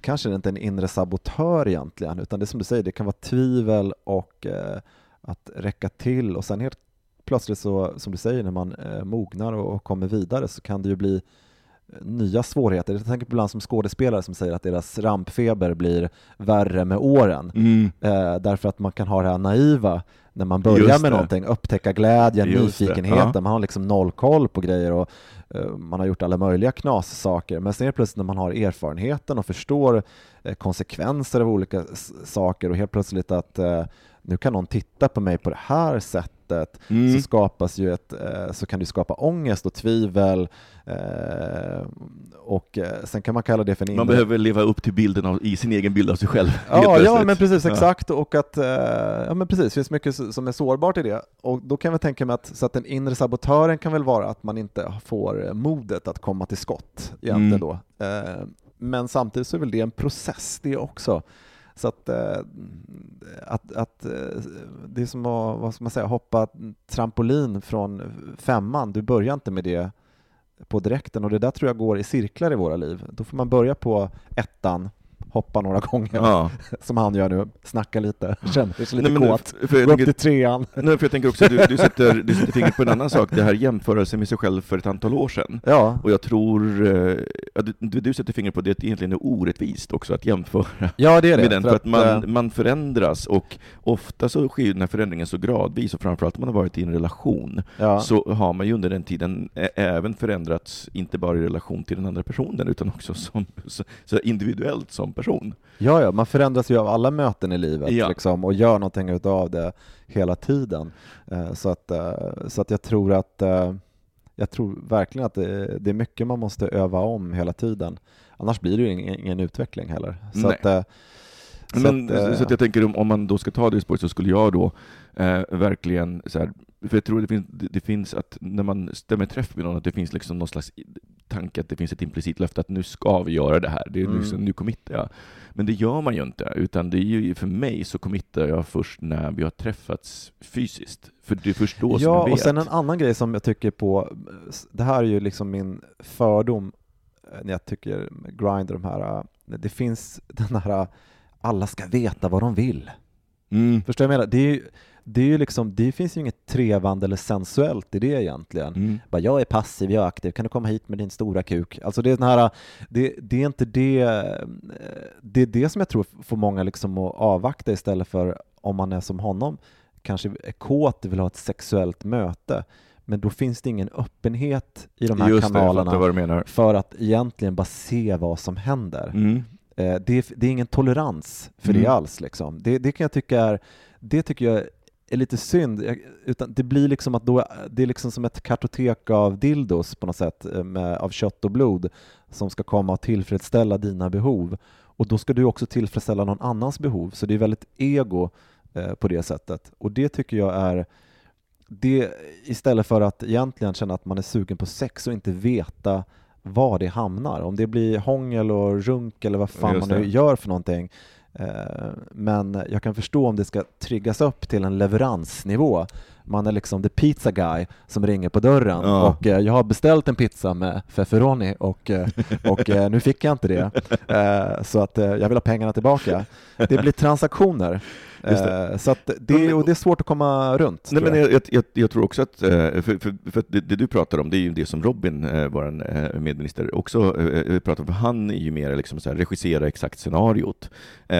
kanske det inte är en inre sabotör egentligen utan det är som du säger, det kan vara tvivel och att räcka till och sen helt plötsligt så, som du säger, när man eh, mognar och, och kommer vidare så kan det ju bli eh, nya svårigheter. Jag tänker på ibland som skådespelare som säger att deras rampfeber blir värre med åren Mm. eh, därför att man kan ha det här naiva när man börjar Just med det. någonting, upptäcka glädjen, Just nyfikenheten, ja. man har liksom noll koll på grejer och eh, man har gjort alla möjliga knassaker, men sen det plötsligt när man har erfarenheten och förstår eh, konsekvenser av olika saker och helt plötsligt att eh, nu kan någon titta på mig på det här sättet Mm. så skapas ju ett, eh, så kan det skapa ångest och tvivel eh, och eh, sen kan man kalla det för en Man inre- behöver leva upp till bilden av, i sin egen bild av sig själv. Ja, ja men precis, Ja. exakt. Och att, ja men precis, det finns mycket som är sårbart i det. Och då kan jag tänka mig att, så att den inre sabotören kan väl vara att man inte får modet att komma till skott egentligen Mm. då. Men samtidigt så är väl det en process det också. Så att, eh, att, att eh, det är som att vad ska man säga, hoppa trampolin från femman, du börjar inte med det på direkten. Och det där tror jag går i cirklar i våra liv. Då får man börja på ettan, hoppa några gånger Ja. <laughs> som han gör nu, snacka lite, känner sig lite Nej, kåt, för- för jag gå upp tänker- till trean. <laughs> Nej, för jag tänker också att du, du, sätter, du sätter fingret på en annan sak, det här jämförelsen med sig själv för ett antal år sedan. Ja, Och jag tror, eh, ja, du, du sätter fingret på det, att det egentligen är orättvist också att jämföra ja det är det. med den, för att man, eh, man förändras och ofta så sker den här förändringen så gradvis, och framförallt om man har varit i en relation, ja, så har man ju under den tiden även förändrats, inte bara i relation till den andra personen, utan också som, så, så individuellt som person. ja, ja, man förändras ju av alla möten i livet Ja. liksom, och gör någonting utav det hela tiden. Eh, Så att, eh, så att jag tror att eh, jag tror verkligen att det, är mycket man måste öva om hela tiden. Annars blir det ju ingen, utveckling heller. Så Nej. att, så Men, att, så att jag tänker om, om man då ska ta det spåret så skulle jag då eh, verkligen så här, för jag tror det finns, det finns att när man stämmer träff med någon, att det finns liksom någon slags tanke att det finns ett implicit löfte att nu ska vi göra det här, det är Mm. liksom, nu committar jag. Men det gör man ju inte, utan det är ju för mig så committar jag först när vi har träffats fysiskt. För det är först då som jag Ja, vet. och sen en annan grej som jag tycker på, det här är ju liksom min fördom eh, när jag tycker Grindr, de här, eh, det finns den här alla ska veta vad de vill. Mm. Förstår du vad jag menar? Det, är, ju- det, är ju liksom, det finns ju inget trevande eller sensuellt i det egentligen. Mm. Bara, jag är passiv, jag är aktiv, kan du komma hit med din stora kuk? Alltså det är, den här, det, det är inte det, det är det som jag tror får många liksom att avvakta istället för om man är som honom, kanske är kåt, vill ha ett sexuellt möte, men då finns det ingen öppenhet i de här Just det, kanalerna menar. för att egentligen bara se vad som händer. Mm. Eh, det, är, det är ingen tolerans för Mm. det alls. Liksom. Det, det kan jag tycka är, det tycker jag är lite synd. Jag, utan det blir liksom att då, det är liksom som ett kartotek av dildos på något sätt, eh, med, av kött och blod som ska komma och tillfredsställa dina behov. Och då ska du också tillfredsställa någon annans behov, så det är väldigt ego eh, på det sättet. Och det tycker jag är det, istället för att egentligen känna att man är sugen på sex och inte veta var det hamnar. Om det blir hångel och runk eller vad fan man nu gör för någonting. Eh, Men jag kan förstå om det ska triggas upp till en leveransnivå. Man är liksom the pizza guy som ringer på dörren Ja. och eh, jag har beställt en pizza med pepperoni och, eh, och nu fick jag inte det. Så att jag vill ha pengarna tillbaka. Det blir transaktioner. Eh, Så det, och det är svårt att komma runt. Nej, men jag. jag, jag, jag, tror också att, eh, för, för, för det, det du pratar om, det är ju det som Robin, eh, vår eh, medminister, också pratar om, för han är ju mer liksom så här, regissera exakt scenariot.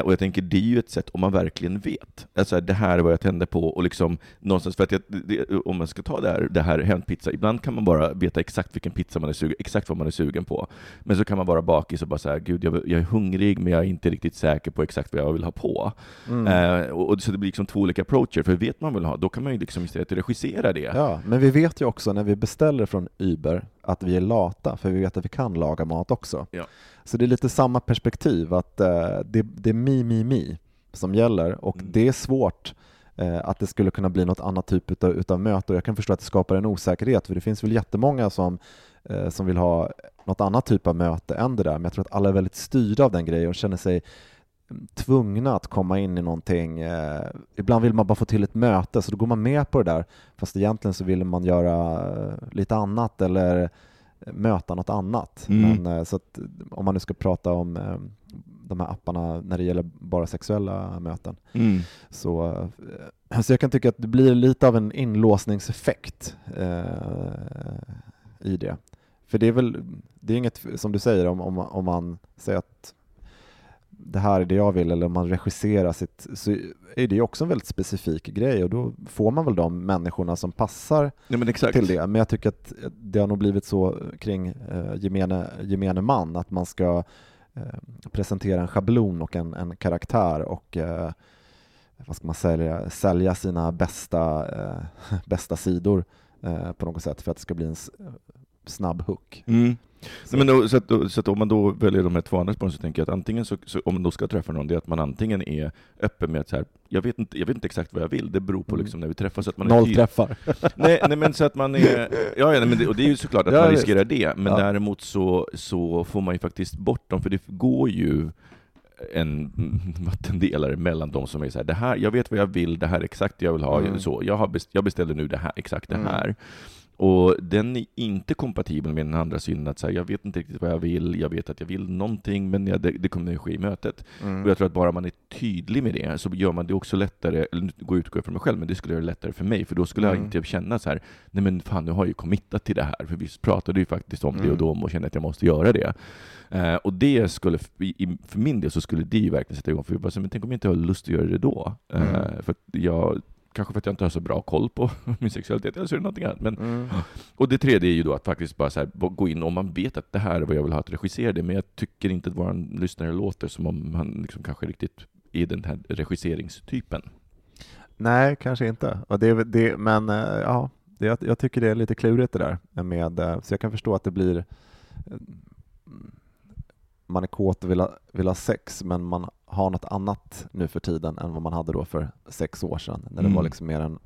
Och jag tänker, det är ju ett sätt om man verkligen vet. Alltså, det här är vad jag tänder på, och liksom någonstans, för att det, om man ska ta det här, det här hämtpizza, ibland kan man bara veta exakt vilken pizza man är sugen, exakt vad man är sugen på. Men så kan man vara bakis och bara säga, gud, jag, jag är hungrig, men jag är inte riktigt säker på exakt vad jag vill ha på. Eh, och, och så det blir liksom två olika approacher, för vet man vill ha, då kan man ju liksom istället regissera det. Ja, men vi vet ju också när vi beställer från Uber att vi är lata, för vi vet att vi kan laga mat också. Ja. Så det är lite samma perspektiv, att eh, det, det är mi, mi, mi som gäller och Mm. det är svårt eh, att det skulle kunna bli något annat typ utav, utav möte och jag kan förstå att det skapar en osäkerhet, för det finns väl jättemånga som, eh, som vill ha något annat typ av möte än det där, men jag tror att alla är väldigt styrda av den grejen och känner sig tvungna att komma in i någonting. Eh, ibland vill man bara få till ett möte, så då går man med på det där, fast egentligen så vill man göra eh, lite annat eller möta något annat. Mm. Men, eh, så att, om man nu ska prata om eh, de här apparna när det gäller bara sexuella möten, Mm. så, eh, så jag kan tycka att det blir lite av en inlåsningseffekt eh, i det. För det är väl, det är inget, som du säger, om, om, om man säger att det här är det jag vill, eller om man regisserar sitt, så är det ju också en väldigt specifik grej och då får man väl de människorna som passar exakt. till det. Men jag tycker att det har nog blivit så kring eh, gemene, gemene man, att man ska eh, presentera en schablon och en, en karaktär och eh, vad ska man säga, sälja sina bästa, eh, <laughs> bästa sidor eh, på något sätt för att det ska bli en snabb hook. Mm. Nej, men då, så, att, så att om man då väljer de här två andra spåren så tänker jag att antingen så, så, om man då ska träffa någon, det är att man antingen är öppen med att så här, jag vet inte, jag vet inte exakt vad jag vill, det beror på Mm. liksom när vi träffas. så Att man är Noll tydlig. träffar. <laughs> Nej, nej, men så att man är... Ja, ja nej, men det, och det är ju såklart att Ja, man visst. riskerar det, men Ja. däremot så, så får man ju faktiskt bort dem, för det går ju en vattendelare mellan de som är så här, det här, jag vet vad jag vill, det här är exakt det jag vill ha, Mm. så, jag, har best, jag beställer nu det här, exakt det Mm. Och den är inte kompatibel med den andra synen, att säga jag vet inte riktigt vad jag vill, jag vet att jag vill någonting, men ja, det, det kommer att ske i mötet. Mm. Och jag tror att bara man är tydlig med det, så gör man det också lättare, eller nu går jag utgår från mig själv, men det skulle göra det lättare för mig, för då skulle jag Mm. inte känna så här, nej men fan, nu har jag ju committat till det här, för vi pratade ju faktiskt om det Mm. och då och kände att jag måste göra det. Eh, och det skulle, för min del så skulle det ju verkligen sätta igång, för jag bara, men tänk om jag inte har lust att göra det då? Eh, Mm. för jag, kanske för att jag inte har så bra koll på <laughs> min sexualitet, eller så är det någonting annat. Men, Mm. och det tredje är ju då att faktiskt bara här, gå in, om man vet att det här är vad jag vill ha, att regissera det, men jag tycker inte att vår lyssnare låter som om han liksom kanske riktigt är den här regisseringstypen. Nej, kanske inte. Och det, det, men eh, ja, det, jag, jag tycker det är lite klurigt det där. Med, eh, så jag kan förstå att det blir eh, man är kåt och vill ha, vill ha sex, men man har något annat nu för tiden än vad man hade då för sex år sedan, när det Mm. var liksom mer en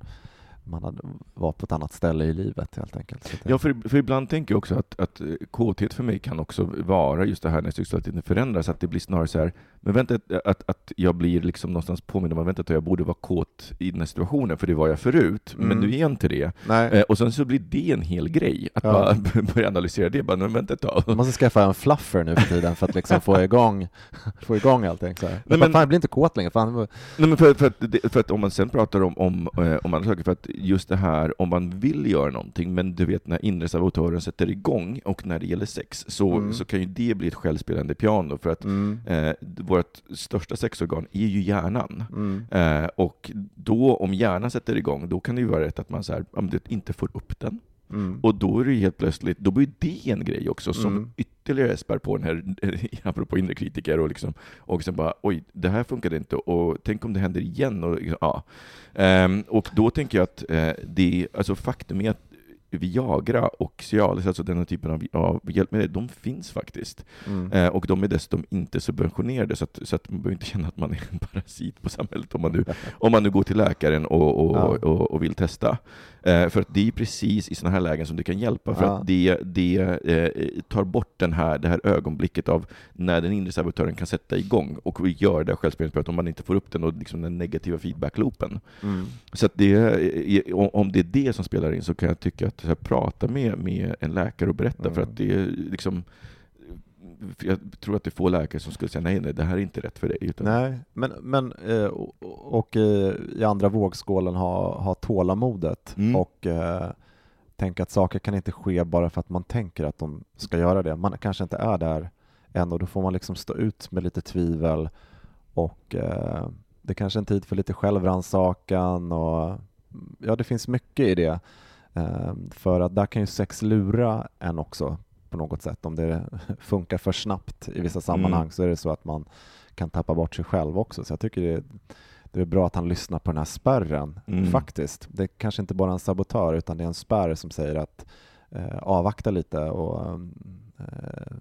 man hade, var på ett annat ställe i livet helt enkelt. Ja, för, för ibland tänker jag också att, att eh, kåthet för mig kan också vara just det här när sexualiteten förändras, att det blir snarare så här, men vänta, att, att jag blir liksom någonstans påmind om att vänta, jag borde vara kåt i den här situationen, för det var jag förut, men Mm. nu är jag inte det. Nej. Eh, och sen så blir det en hel grej, att Ja. bara <laughs> börja analysera det, bara, men vänta ett tag. Man måste skaffa en fluffer nu för tiden för att liksom få igång, <laughs> få igång allting. Så här. men- Men, fan, jag blir inte kåt längre. Fan. Nej, men för, för, att, för att om man sen pratar om, om, eh, om andra saker, för att just det här om man vill göra någonting, men du vet när inre sabotören sätter igång, och när det gäller sex, så, Mm. så kan ju det bli ett självspelande piano, för att Mm. eh, vårt största sexorgan är ju hjärnan. Mm. Eh, och då, om hjärnan sätter igång, då kan det ju vara rätt att man så här, inte får upp den. Mm. Och då är det helt plötsligt, då blir det en grej också som Mm. ytterligare spär på den här, <laughs> apropå inre kritiker, och, liksom, och sen bara oj, det här funkade inte, och tänk om det händer igen. Och, ja. Ehm, och då tänker jag att eh, det, alltså faktum är att Viagra och Cialis, alltså den här typen av, av hjälpmedel, de finns faktiskt. Mm. Eh, och de är dessutom inte subventionerade, så att, så att man behöver inte <laughs> känna att man är en parasit på samhället om man nu, om man nu går till läkaren och, och, Ja. och, och vill testa. Eh, för att det är precis i sådana här lägen som det kan hjälpa, för Ja. att det, det eh, tar bort den här, det här ögonblicket av när den inre sabotören kan sätta igång och göra det här självspelningsspelet om man inte får upp den och liksom den negativa feedbackloopen. Mm. Så det, är- om- det är det som spelar in så kan jag tycka att här, prata med, med en läkare och berätta, för Mm. att det är liksom för jag tror att det är få läkare som skulle säga nej, nej, det här är inte rätt för dig. Utan, Nej, men, men eh, och, och eh, i andra vågskålen ha, ha tålamodet Mm. och eh, tänka att saker kan inte ske bara för att man tänker att de ska göra det. Man kanske inte är där än och då får man liksom stå ut med lite tvivel och eh, det kanske är en tid för lite självrannsakan och ja, det finns mycket i det. För att där kan ju sex lura en också på något sätt. Om det <laughs> funkar för snabbt i vissa sammanhang Mm. så är det så att man kan tappa bort sig själv också. Så jag tycker det är, det är bra att han lyssnar på den här spärren Mm. faktiskt. Det är kanske inte bara en sabotör utan det är en spärr som säger att eh, avvakta lite och eh,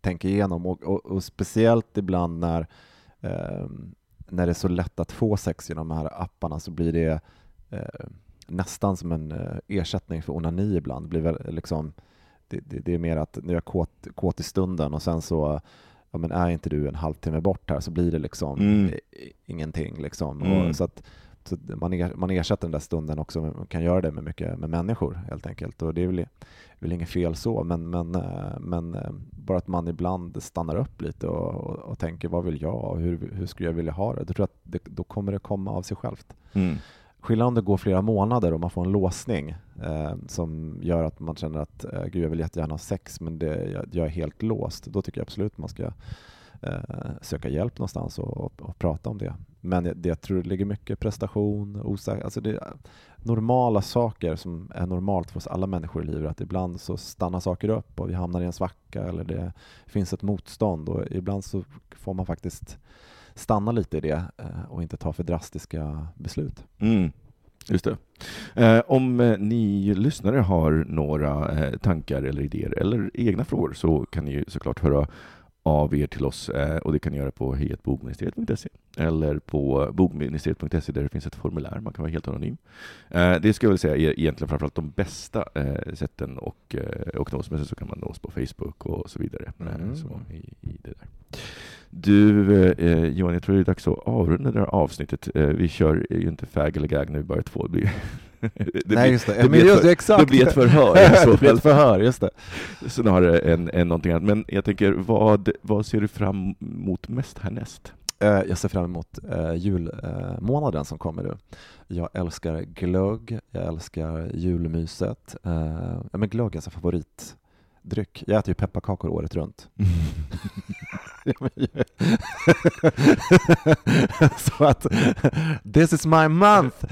tänka igenom och, och, och speciellt ibland när, eh, när det är så lätt att få sex genom de här apparna så blir det eh, nästan som en eh, ersättning för onani ibland. Det, blir väl, liksom, det, det, det är mer att nu är jag kåt, kåt i stunden och sen så ja, men är inte du en halvtimme bort här så blir det liksom Mm. ingenting. Liksom. Mm. Så att, så man, er, man ersätter den där stunden också, man kan göra det med mycket med människor helt enkelt. Och det är väl, väl inget fel så, men, men, eh, men eh, bara att man ibland stannar upp lite och, och, och tänker vad vill jag och hur, hur skulle jag vilja ha det? Då tror jag att det, då kommer det komma av sig självt. Mm. Skillnaden om det går flera månader och man får en låsning eh, som gör att man känner att eh, gud, jag vill jättegärna ha sex men det, jag, jag är helt låst. Då tycker jag absolut man ska eh, söka hjälp någonstans och, och, och prata om det. Men jag, det, jag tror det ligger mycket prestation, osäkerhet, alltså det normala saker som är normalt för oss alla människor i livet. Att ibland så stannar saker upp och vi hamnar i en svacka eller det finns ett motstånd och ibland så får man faktiskt stanna lite i det eh, och inte ta för drastiska beslut. Mm. Just det. Eh, om eh, ni lyssnare har några eh, tankar eller idéer eller egna frågor så kan ni ju såklart höra av er till oss eh, och det kan ni göra på hejatbogministeriet.se eller på bogministeriet.se där det finns ett formulär, man kan vara helt anonym. Eh, det ska jag väl säga är egentligen framförallt de bästa eh, sätten och, eh, och nås, men sen så kan man nås på Facebook och så vidare. Mm. så i, i det där. Du, eh, Johan, jag tror det är dags att avrunda det här avsnittet. Eh, vi kör ju inte fag eller gag när vi bara är två. Det <laughs> Nej, just det. det blir, just exakt. det blir ett förhör i så <laughs> fall. ett förhör, just det. Snarare än, än någonting annat. Men jag tänker, vad, vad ser du fram emot mest härnäst? Eh, jag ser fram emot eh, julmånaden som kommer nu. Jag älskar glögg, jag älskar julmyset. Eh, ja, men glögg är alltså favoritdryck. Jag äter ju pepparkakor året runt. <laughs> <laughs> Så att this is my month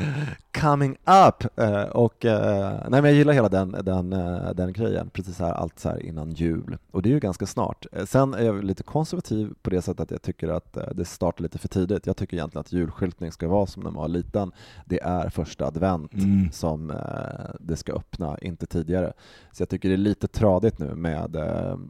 coming up. Eh, och, eh, nej, men jag gillar hela den, den, eh, den grejen, precis här, allt så här innan jul. Och det är ju ganska snart. Sen är jag lite konservativ på det sättet att jag tycker att det startar lite för tidigt. Jag tycker egentligen att julskyltning ska vara som när man var liten. Det är första advent Mm. som det ska öppna, inte tidigare. Så jag tycker det är lite tradigt nu med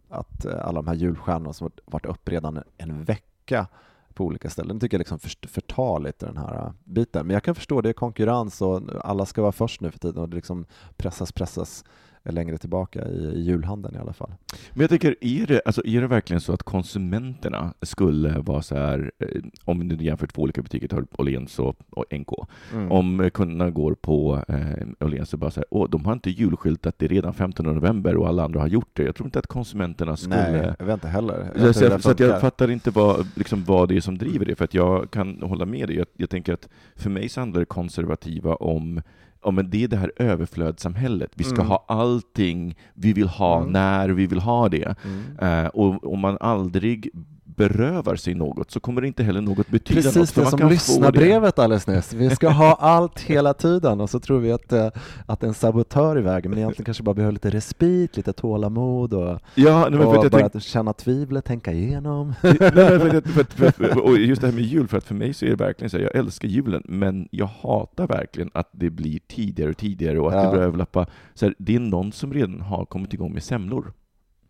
att alla de här julstjärnorna som varit- varit upp redan en vecka på olika ställen. Det tycker jag liksom förtar lite den här äh, biten. Men jag kan förstå, det är konkurrens och alla ska vara först nu för tiden och det liksom pressas, pressas längre tillbaka i, i julhandeln i alla fall. Men jag tänker, är det, alltså, är det verkligen så att konsumenterna skulle vara så här, eh, om du jämför två olika butiker, tar Åhléns och, och NK, mm. om kunderna går på eh, Åhléns och bara säger åh, de har inte julskyltat, det är redan 15 november och alla andra har gjort det. Jag tror inte att konsumenterna skulle... Nej, jag vet inte heller. Jag så, så, så att jag fattar inte vad, liksom, vad det är som driver det, för att jag kan hålla med dig. Jag, jag tänker att för mig så handlar det konservativa om ja, men det är det här överflödssamhället. Vi ska mm. ha allting vi vill ha mm. när vi vill ha det. Mm. Uh, och om man aldrig berövar sig något så kommer det inte heller något betyda Precis något. Precis det som lyssnarbrevet alldeles nyss. Vi ska ha <laughs> allt hela tiden och så tror vi att, eh, att en sabotör i vägen men egentligen kanske bara behöver lite respit, lite tålamod och, ja, nej, och bara tänk... känna tvivlet, tänka igenom. nej, för, för, <laughs> för, och just det här med jul, för att för mig så är det verkligen så här, jag älskar julen men jag hatar verkligen att det blir tidigare och tidigare och att ja. det börjar överlappa. Så här, det är någon som redan har kommit igång med semlor.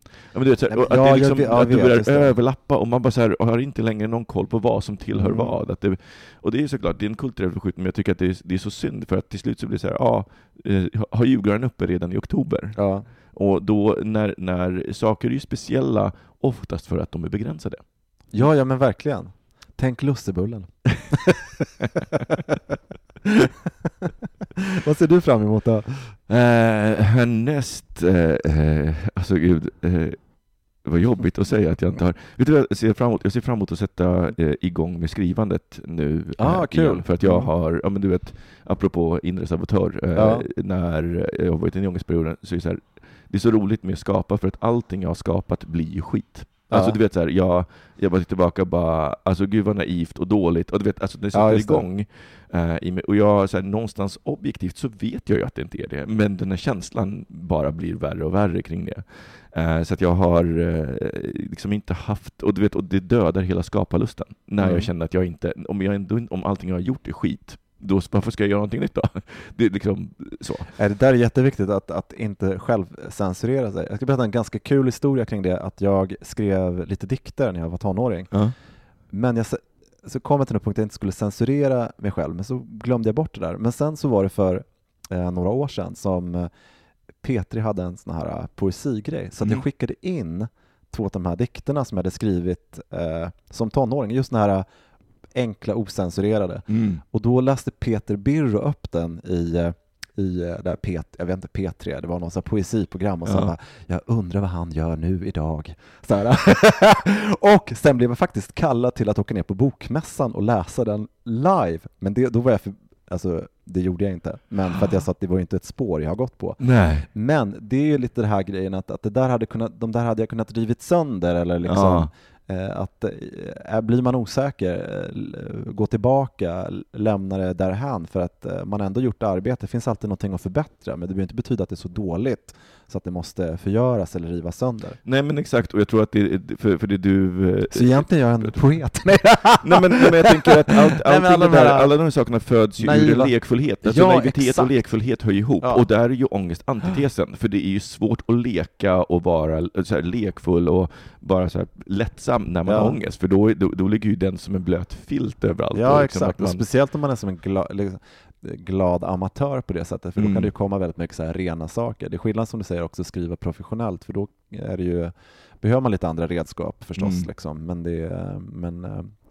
Ja, men du vet, så här, att, det liksom, vet, att det börjar överlappa och man bara så här, har inte längre någon koll på vad som tillhör mm. vad. Att det, och det är såklart, det är en kulturell förskjutning, men jag tycker att det är, det är så synd, för att till slut så blir det så här, ja, eh, har julgranen uppe redan i oktober? Ja. Och då, när, när saker är ju speciella, oftast för att de är begränsade. Ja, ja men verkligen. Tänk lussebullen. <laughs> <laughs> <laughs> Vad ser du fram emot då? Eh, härnäst, eh, eh, alltså gud, eh, vad jobbigt att säga att jag inte har... Vet du vad jag ser fram emot? Jag ser fram emot att sätta eh, igång med skrivandet nu ah, eh, kul. igen, för att jag mm. har, ja men du vet, apropå inre sabotör, eh, ja. när jag har varit i ångestperioden, så är det så här, det är så roligt med att skapa, för att allting jag har skapat blir ju skit. Alltså du vet så här, jag, jag bara tillbaka och bara, alltså gud vad naivt och dåligt, och du vet, alltså det sätter ja, igång. Uh, i mig, och jag, så här, någonstans objektivt så vet jag ju att det inte är det, men den här känslan bara blir värre och värre kring det. Uh, så att jag har uh, liksom inte haft, och du vet, och det dödar hela skaparlusten, när mm. jag känner att jag inte, om, jag ändå, om allting jag har gjort är skit, då, varför ska jag göra någonting nytt då? <laughs> Det är liksom så. Det där är jätteviktigt, att, att inte själv censurera sig. Jag ska berätta en ganska kul historia kring det, att jag skrev lite dikter när jag var tonåring. Uh. Men jag så kom jag till en punkt där jag inte skulle censurera mig själv, men så glömde jag bort det där. Men sen så var det för eh, några år sedan som eh, Petri hade en sån här uh, poesigrej, så mm. jag skickade in två av de här dikterna som jag hade skrivit eh, som tonåring, just den här enkla, osensurerade. Mm. Och då läste Peter Birro upp den i eh, i eh, där P, jag vet inte, P3, det var någon poesiprogram och så ja. bara, jag undrar vad han gör nu idag. Så <laughs> och sen blev jag faktiskt kallad till att åka ner på Bokmässan och läsa den live, men det, då var jag för, alltså det gjorde jag inte, men för att jag sa att det var inte ett spår jag har gått på. Nej. Men det är ju lite den här grejen att, att det där hade kunnat, de där hade jag kunnat rivit sönder eller liksom ja. Eh, att eh, blir man osäker, eh, gå tillbaka, lämna det därhän för att man ändå gjort arbete. Det finns alltid någonting att förbättra, men det behöver inte betyda att det är så dåligt så att det måste förgöras eller rivas sönder. Nej men exakt, och jag tror att det är för, för det du... Så egentligen är jag en <laughs> poet? nej, men, nej, men jag tänker att allt, nej, alla, de här, alla de här sakerna föds ju ur en lekfullhet. Alltså ja, naivitet exakt. och lekfullhet hör ihop, ja. och där är ju ångest antitesen, för det är ju svårt att leka och vara så här lekfull och bara så här lättsam när man ja. har ångest, för då, då, då ligger ju den som en blöt filt överallt. Ja, liksom exakt, man... och speciellt om man är som en glad, liksom, glad amatör på det sättet, för då mm. kan det ju komma väldigt mycket så här rena saker. Det är skillnad som du säger också skriva professionellt, för då är det ju, behöver man lite andra redskap förstås, mm. liksom. men, det, men,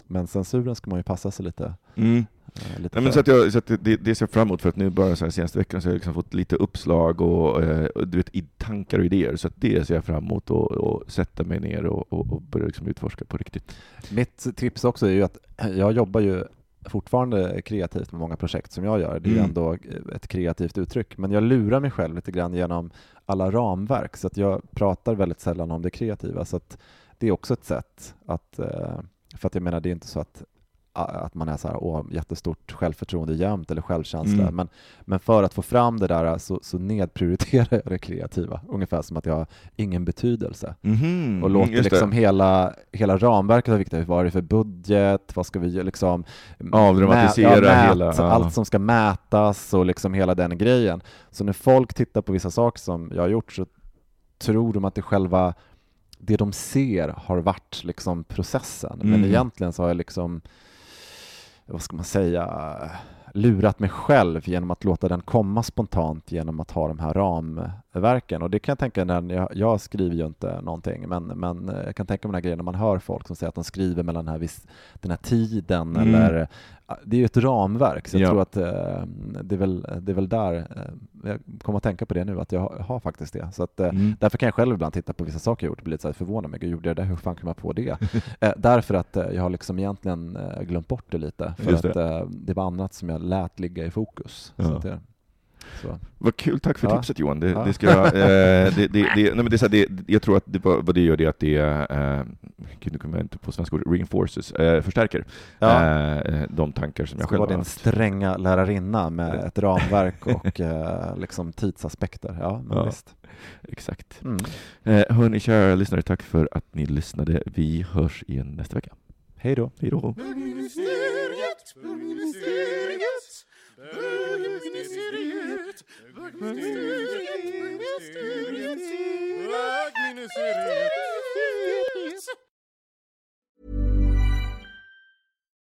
men censuren ska man ju passa sig lite Mm. Lite Nej, men så att jag, så att det, det ser jag fram emot, för att nu bara så här senaste veckan så har jag liksom fått lite uppslag och, och du vet, tankar och idéer, så att det ser jag fram emot och, och sätta mig ner och, och, och börja liksom utforska på riktigt. Mitt tips också är ju att jag jobbar ju fortfarande kreativt med många projekt som jag gör. Det är mm. ändå ett kreativt uttryck, men jag lurar mig själv lite grann genom alla ramverk, så att jag pratar väldigt sällan om det kreativa. Så att det är också ett sätt att, eh, för att jag menar, det är inte så att att man är så här, åh, jättestort självförtroende jämt eller självkänsla. Mm. Men, men för att få fram det där så, så nedprioriterar jag det kreativa, ungefär som att jag har ingen betydelse. Mm. Och låter liksom hela, hela ramverket vara viktigt. Vad är det för budget? Vad ska vi liksom avdramatisera ja, hela? Ja. Allt som ska mätas och liksom hela den grejen. Så när folk tittar på vissa saker som jag har gjort så tror de att det själva det de ser har varit liksom processen. Mm. Men egentligen så har jag liksom, vad ska man säga, lurat mig själv genom att låta den komma spontant genom att ha de här ramverken. Och det kan jag tänka när jag, jag skriver ju inte någonting, men, men jag kan tänka mig den här grejen när man hör folk som säger att de skriver mellan den här, viss, den här tiden Mm. eller det är ju ett ramverk, så jag Ja. tror att eh, det, är väl, det är väl där, eh, jag kommer att tänka på det nu, att jag har, har faktiskt det. Så att, eh, Mm. Därför kan jag själv ibland titta på vissa saker jag gjort och bli lite så förvånad, men gud, gjorde jag det? Hur fan kom jag på det? <laughs> därför att jag har liksom egentligen glömt bort det lite, för Just att det. det var annat som jag lät ligga i fokus. Så Ja. att det, så. Vad kul, tack för Ja. tipset Johan. Det, Ja. det ska jag, eh, det, det, <laughs> det, nej, men det, är så här, det, jag tror att det, vad det gör det är att det, eh, gud nu kommer jag inte på svenska ord, reinforces, eh, förstärker Ja. eh, de tankar som jag själv var har din haft. stränga lärarinna med ett ramverk och eh, liksom tidsaspekter. Ja, men Ja. visst. Exakt. Mm. Eh, hörni, kära lyssnare, tack för att ni lyssnade. Vi hörs igen nästa vecka. Hej då. Hej då. Bögministeriet,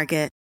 Target.